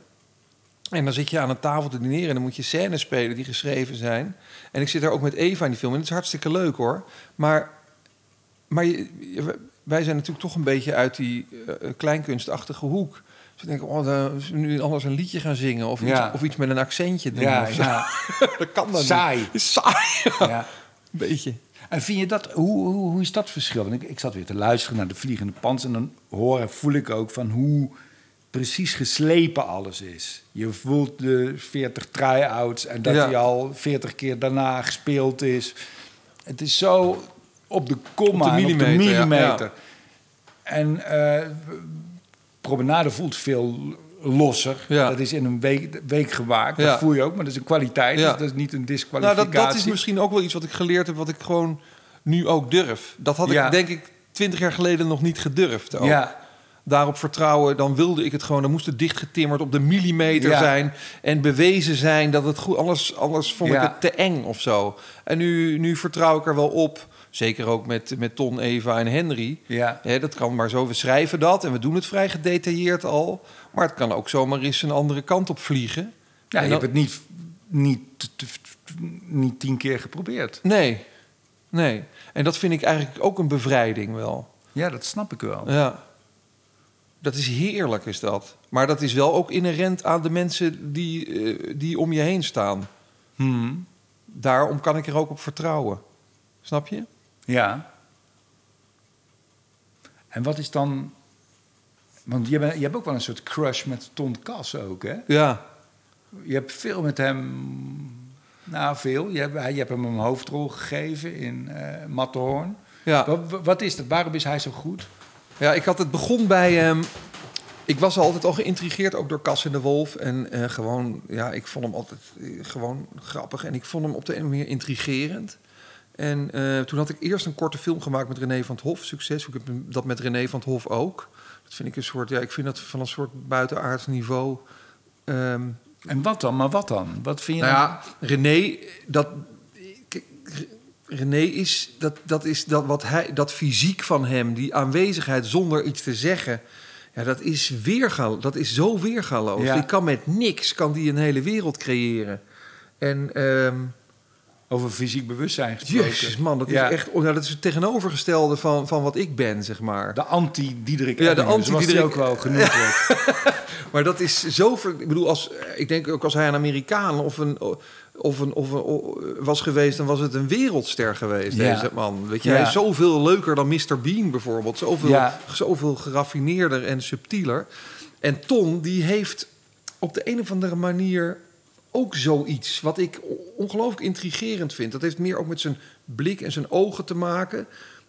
Speaker 2: En dan zit je aan een tafel te dineren en dan moet je scènes spelen die geschreven zijn. En ik zit daar ook met Eva in die film en het is hartstikke leuk hoor. Maar, maar je- je- wij zijn natuurlijk toch een beetje uit die eh, kleinkunstachtige hoek. Dus ik denk, oh, dan nu anders een liedje gaan zingen of,
Speaker 1: Ja.
Speaker 2: iets, of iets met een accentje doen.
Speaker 1: Ja, *laughs*
Speaker 2: dat kan dan
Speaker 1: Saai.
Speaker 2: niet. Saai,
Speaker 1: ja.
Speaker 2: een beetje.
Speaker 1: En vind je dat, hoe, hoe, hoe is dat verschil? Want ik, ik zat weer te luisteren naar de Vliegende Pans en dan hoor en voel ik ook van hoe precies geslepen alles is. Je voelt de 40 try-outs en dat
Speaker 2: Ja.
Speaker 1: hij al 40 keer daarna gespeeld is. Het is zo op de komma,
Speaker 2: Op de millimeter.
Speaker 1: En eh, Promenade voelt veel losser.
Speaker 2: Ja.
Speaker 1: Dat is in een week, week gemaakt.
Speaker 2: Ja.
Speaker 1: Dat voel je ook, maar dat is een kwaliteit.
Speaker 2: Ja.
Speaker 1: Dus dat is niet een
Speaker 2: Nou,
Speaker 1: disqualificatie.
Speaker 2: dat, dat is misschien ook wel iets wat ik geleerd heb, wat ik gewoon nu ook durf. Dat had ik denk ik twintig jaar geleden nog niet gedurfd. Ook.
Speaker 1: Ja,
Speaker 2: daarop vertrouwen, dan wilde ik het gewoon. Dan moest het dichtgetimmerd op de millimeter zijn en bewezen zijn dat het goed. Anders, anders vond ik het te eng of zo. En nu, nu vertrouw ik er wel op. Zeker ook met, met Ton, Eva en Henry.
Speaker 1: ja.
Speaker 2: Hè, dat kan maar zo. We schrijven dat en we doen het vrij gedetailleerd al. Maar het kan ook zomaar eens een andere kant op vliegen.
Speaker 1: Ja,
Speaker 2: En
Speaker 1: je
Speaker 2: dan-
Speaker 1: hebt het niet, niet, niet tien keer geprobeerd.
Speaker 2: Nee, nee. En dat vind ik eigenlijk ook een bevrijding wel.
Speaker 1: Ja, dat snap ik wel.
Speaker 2: Ja. Dat is heerlijk, is dat. Maar dat is wel ook inherent aan de mensen die, eh, die om je heen staan.
Speaker 1: Hmm.
Speaker 2: Daarom kan ik er ook op vertrouwen. Snap je?
Speaker 1: Ja. En wat is dan... Want je, bent, je hebt ook wel een soort crush met Ton Kas ook, hè?
Speaker 2: Ja.
Speaker 1: Je hebt veel met hem... Nou, veel. Je hebt, je hebt hem een hoofdrol gegeven in eh Matterhorn.
Speaker 2: Ja.
Speaker 1: Wat, wat is dat? Waarom is hij zo goed?
Speaker 2: ja, ik had het begon bij... ehm, ik was altijd al geïntrigeerd, ook door Cas en de Wolf. En eh, gewoon, ja, ik vond hem altijd eh, gewoon grappig. En ik vond hem op de een of andere manier intrigerend. En eh, toen had ik eerst een korte film gemaakt met René van het Hof. Succes. Ik heb dat met René van het Hof ook. Dat vind ik een soort, ja, ik vind dat van een soort buitenaards niveau. Ehm,
Speaker 1: En wat dan? Maar wat dan? Wat vind je
Speaker 2: nou ja, René, dat. René is dat, dat is dat wat hij dat fysiek van hem, die aanwezigheid zonder iets te zeggen. Ja, dat is weergal, dat is zo weergaloos.
Speaker 1: Ja.
Speaker 2: Die kan met niks kan die een hele wereld creëren. En ehm
Speaker 1: Over fysiek bewustzijn gesproken.
Speaker 2: jezus man, dat is
Speaker 1: Ja.
Speaker 2: echt ja, dat is het tegenovergestelde van, van wat ik ben, zeg maar.
Speaker 1: De anti-Diederik
Speaker 2: Ja, de anti-Diederik-
Speaker 1: ook wel genoemd wordt. *laughs*
Speaker 2: Maar dat is zo. ver- Ik bedoel, als, ik denk ook als hij een Amerikaan of een, of een, of een was geweest, dan was het een wereldster geweest,
Speaker 1: Ja.
Speaker 2: deze man. Weet je, hij is zoveel leuker dan Mr. Bean bijvoorbeeld. Zoveel,
Speaker 1: Ja.
Speaker 2: zoveel geraffineerder en subtieler. En Ton, die heeft op de een of andere manier ook zoiets wat ik ongelooflijk intrigerend vind. Dat heeft meer ook met zijn blik en zijn ogen te maken.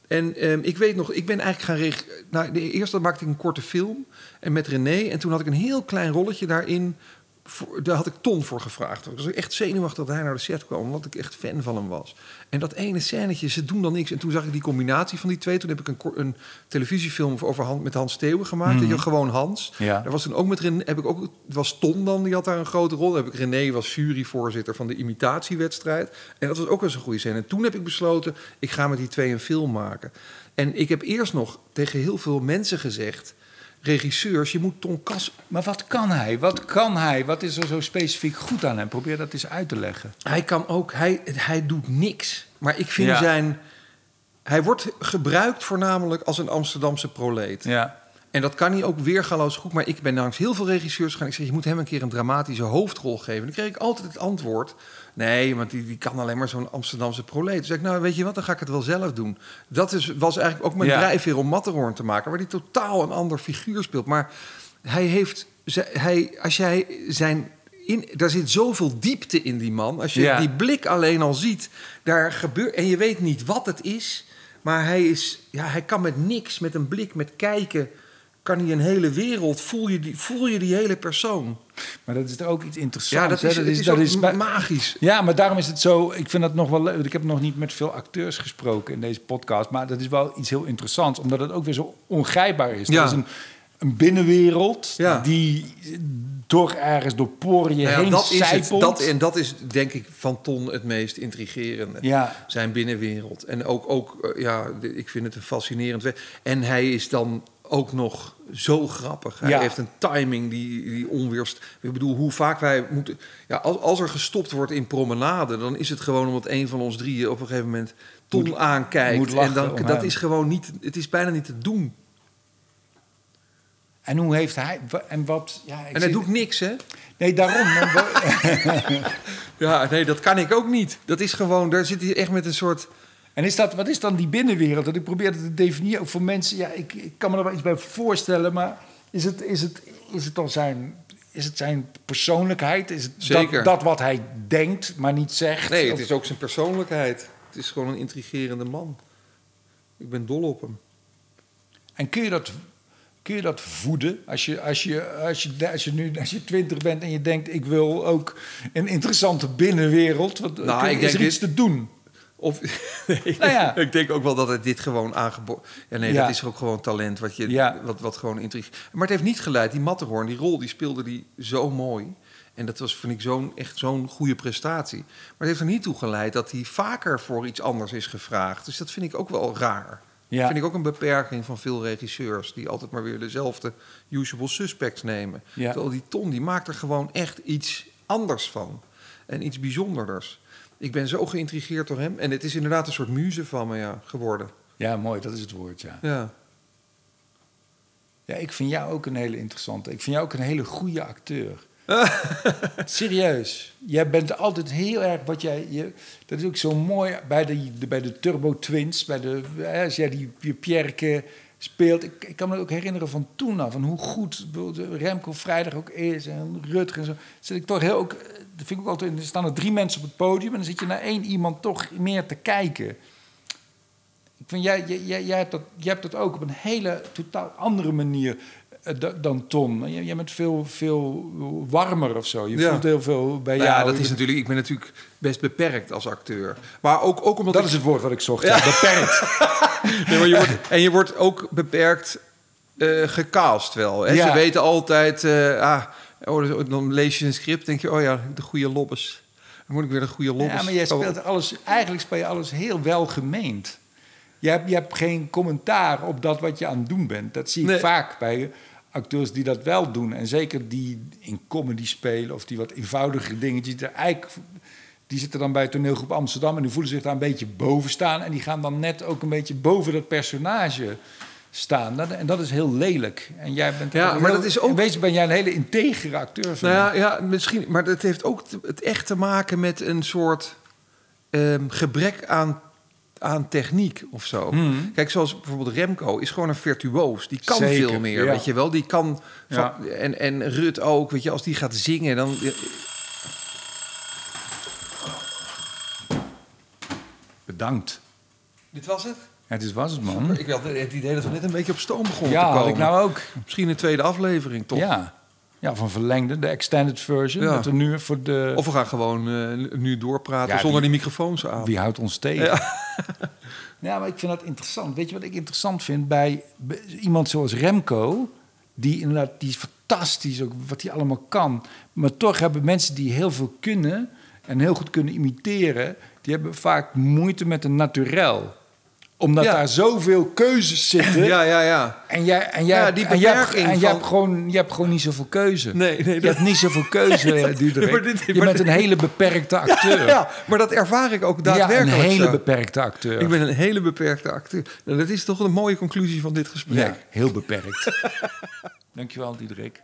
Speaker 2: En ehm, ik weet nog, ik ben eigenlijk gaan reg... Nou, de eerste maakte ik een korte film en met René. En toen had ik een heel klein rolletje daarin. Voor, daar had ik Ton voor gevraagd. Ik was echt zenuwachtig dat hij naar de set kwam, omdat ik echt fan van hem was. En dat ene scènetje, ze doen dan niks. En toen zag ik die combinatie van die twee. Toen heb ik een, een televisiefilm over Han, met Hans Steeuwen gemaakt. Weet je, gewoon Hans.
Speaker 1: Ja.
Speaker 2: Daar was toen ook met René, heb ik ook, het was Ton dan, die had daar een grote rol. Heb ik René was juryvoorzitter van de imitatiewedstrijd. En dat was ook wel eens een goede scène. En toen heb ik besloten, ik ga met die twee een film maken. En ik heb eerst nog tegen heel veel mensen gezegd, regisseurs, je moet Ton Kas...
Speaker 1: Maar wat kan hij? Wat kan hij? Wat is er zo specifiek goed aan hem? Probeer dat eens uit te leggen.
Speaker 2: Hij kan ook, hij, hij doet niks. Maar ik vind
Speaker 1: Ja.
Speaker 2: zijn... Hij wordt gebruikt voornamelijk als een Amsterdamse proleet.
Speaker 1: Ja.
Speaker 2: En dat kan hij ook weergaloos goed. Maar ik ben langs heel veel regisseurs gegaan. Ik zeg, je moet hem een keer een dramatische hoofdrol geven. Dan kreeg ik altijd het antwoord... nee, want die, die kan alleen maar zo'n Amsterdamse proleet. Toen zei ik, nou, weet je wat, dan ga ik het wel zelf doen. Dat is, was eigenlijk ook mijn
Speaker 1: Ja.
Speaker 2: drijfveer om Matterhorn te maken... waar hij totaal een ander figuur speelt. Maar hij heeft... Hij, als jij zijn... In, daar zit zoveel diepte in die man. Als je
Speaker 1: Ja.
Speaker 2: die blik alleen al ziet, daar gebeurt... en je weet niet wat het is... maar hij, is, ja, hij kan met niks, met een blik, met kijken kan hij een hele wereld, voel je die, voel je die hele persoon.
Speaker 1: Maar dat is er ook iets interessants.
Speaker 2: Ja, dat
Speaker 1: hè?
Speaker 2: is,
Speaker 1: dat is
Speaker 2: magisch.
Speaker 1: Ja, maar daarom is het zo. Ik vind dat nog wel leuk. Ik heb nog niet met veel acteurs gesproken in deze podcast. Maar dat is wel iets heel interessants, omdat het ook weer zo ongrijpbaar is.
Speaker 2: Ja.
Speaker 1: Dat is een, een binnenwereld
Speaker 2: Ja.
Speaker 1: die door ergens door poriën
Speaker 2: Nou ja,
Speaker 1: heen
Speaker 2: dat is het.
Speaker 1: sijpelt.
Speaker 2: Dat, en dat is denk ik van Ton het meest intrigerende.
Speaker 1: Ja.
Speaker 2: Zijn binnenwereld. En ook, ook eh, ja, ik vind het een fascinerend. En hij is dan ook nog zo grappig. Hij
Speaker 1: Ja.
Speaker 2: heeft een timing die, die onweerst. Ik bedoel, hoe vaak wij moeten. Ja, als, als er gestopt wordt in promenade, dan is het gewoon omdat een van ons drieën op een gegeven moment Ton
Speaker 1: Moet-
Speaker 2: aankijkt.
Speaker 1: moet
Speaker 2: en dan, dat
Speaker 1: hem.
Speaker 2: is gewoon niet. Het is bijna niet te doen.
Speaker 1: En hoe heeft hij... En wat... Ja, ik
Speaker 2: En hij doet niks, hè?
Speaker 1: Nee, daarom. *laughs*
Speaker 2: Ja, nee, dat kan ik ook niet. Dat is gewoon, daar zit hij echt met een soort.
Speaker 1: En is dat, wat is dan die binnenwereld? Dat ik probeer te definiëren ook voor mensen. Ja, ik, ik kan me er wel iets bij voorstellen, maar is het, is het, is het dan zijn, is het zijn persoonlijkheid? Is het
Speaker 2: Zeker.
Speaker 1: Dat, dat wat hij denkt, maar niet zegt?
Speaker 2: Nee, het
Speaker 1: Of-
Speaker 2: is ook zijn persoonlijkheid. Het is gewoon een intrigerende man. Ik ben dol op hem.
Speaker 1: En kun je dat, kun je dat voeden? Als je, als, je, als, je, als je nu als je twintig bent en je denkt... ik wil ook een interessante binnenwereld. Wat,
Speaker 2: Nou,
Speaker 1: kun
Speaker 2: ik
Speaker 1: is er
Speaker 2: denk
Speaker 1: iets te doen?
Speaker 2: Of, *laughs* nee,
Speaker 1: Nou ja.
Speaker 2: ik denk ook wel dat het dit gewoon aangeboren... Ja, nee,
Speaker 1: Ja.
Speaker 2: dat is ook gewoon talent wat, je,
Speaker 1: Ja.
Speaker 2: wat, wat gewoon intrigeert. Maar het heeft niet geleid. Die Matterhorn, die rol, die speelde die zo mooi. En dat was, vind ik, zo'n, echt zo'n goede prestatie. Maar het heeft er niet toe geleid dat hij vaker voor iets anders is gevraagd. Dus dat vind ik ook wel raar.
Speaker 1: Ja.
Speaker 2: Dat vind ik ook een beperking van veel regisseurs... die altijd maar weer dezelfde usual suspects nemen.
Speaker 1: Ja.
Speaker 2: Terwijl die Ton, die maakt er gewoon echt iets anders van. En iets bijzonderders. Ik ben zo geïntrigeerd door hem. En het is inderdaad een soort muze van me ja, geworden.
Speaker 1: Ja, mooi, dat is het woord, ja.
Speaker 2: Ja.
Speaker 1: Ja, ik vind jou ook een hele interessante. Ik vind jou ook een hele goede acteur. *laughs* Serieus. Jij bent altijd heel erg wat jij. Je, dat is ook zo mooi bij de, de- bij de Turbo Twins. Bij de, als jij die, Pierke speelt. Ik, ik kan me ook herinneren van toen af. Van hoe goed Remco vrijdag ook is. En Rutger en zo. Zit ik toch heel ook. Dat vind ik ook altijd. Er staan er drie mensen op het podium. En dan zit je naar één iemand toch meer te kijken. Ik vind, jij, jij, jij, hebt dat, jij hebt dat ook op een hele totaal andere manier eh, dan Tom. Jij, bent veel, veel warmer of zo. Je
Speaker 2: Ja.
Speaker 1: voelt heel veel bij
Speaker 2: Nou
Speaker 1: jou.
Speaker 2: ja, dat is natuurlijk, ik ben natuurlijk best beperkt als acteur. Maar ook, ook omdat
Speaker 1: dat
Speaker 2: ik-
Speaker 1: is het woord wat ik zocht. Ja. Beperkt. *laughs*
Speaker 2: Nee, maar je wordt, en je wordt ook beperkt eh gecast wel. Hè?
Speaker 1: Ja.
Speaker 2: Ze weten altijd... eh, ah, oh, dan lees je een script denk je... oh ja, de goede lobbes. Dan moet ik weer een goede lobbes.
Speaker 1: Ja, maar jij
Speaker 2: Oh,
Speaker 1: speelt alles, eigenlijk speel je alles heel welgemeend. Je hebt, je hebt geen commentaar op dat wat je aan het doen bent. Dat zie ik
Speaker 2: Nee.
Speaker 1: vaak bij acteurs die dat wel doen. En zeker die in comedy spelen of die wat eenvoudigere dingetjes. Die, er eigenlijk, die zitten dan bij toneelgroep Amsterdam en die voelen zich daar een beetje boven staan. En die gaan dan net ook een beetje boven dat personage staan. Dat, en dat is heel lelijk. En jij bent
Speaker 2: Ja, maar
Speaker 1: heel-
Speaker 2: dat is ook-
Speaker 1: wezen ben jij een hele integere acteur.
Speaker 2: Nou ja, ja, misschien. Maar dat heeft ook te- het echt te maken met een soort ehm, gebrek aan, aan techniek of zo.
Speaker 1: Hmm.
Speaker 2: Kijk, zoals bijvoorbeeld Remco is gewoon een virtuoos. Die kan
Speaker 1: Zeker,
Speaker 2: veel meer,
Speaker 1: ja.
Speaker 2: weet je wel. Die kan... Van,
Speaker 1: Ja.
Speaker 2: en, en Rut ook, weet je, als die gaat zingen, dan...
Speaker 1: Bedankt.
Speaker 2: Dit was het?
Speaker 1: Ja, dit was het, man.
Speaker 2: Ik had het idee dat we net een beetje op stoom begonnen
Speaker 1: Ja,
Speaker 2: te komen.
Speaker 1: ik nou ook.
Speaker 2: Misschien een tweede aflevering, toch?
Speaker 1: Ja. Ja, van verlengde, de extended version.
Speaker 2: Ja.
Speaker 1: Dat er nu voor de...
Speaker 2: Of we gaan gewoon eh, nu doorpraten
Speaker 1: Ja,
Speaker 2: zonder
Speaker 1: wie-
Speaker 2: die microfoons aan.
Speaker 1: Wie houdt ons tegen? *laughs* Ja. maar ik vind dat interessant. Weet je wat ik interessant vind bij, bij iemand zoals Remco? Die inderdaad, die is fantastisch, ook wat hij allemaal kan. Maar toch hebben mensen die heel veel kunnen en heel goed kunnen imiteren... die hebben vaak moeite met een naturel. Omdat
Speaker 2: Ja.
Speaker 1: daar zoveel keuzes zitten.
Speaker 2: Ja, ja, ja.
Speaker 1: En jij, en jij,
Speaker 2: Ja, die
Speaker 1: en jij, en jij hebt gewoon, je hebt gewoon niet zoveel keuze.
Speaker 2: Nee, nee,
Speaker 1: Je hebt niet zoveel keuze, *laughs* Diederik.
Speaker 2: Dit-
Speaker 1: je bent
Speaker 2: dit-
Speaker 1: een hele beperkte *laughs* acteur.
Speaker 2: Ja, maar dat ervaar ik ook
Speaker 1: Ja,
Speaker 2: daadwerkelijk
Speaker 1: een hele
Speaker 2: zo.
Speaker 1: beperkte acteur.
Speaker 2: Ik ben een hele beperkte acteur. Nou, dat is toch een mooie conclusie van dit gesprek.
Speaker 1: Ja, heel beperkt. *laughs* Dankjewel, Diederik.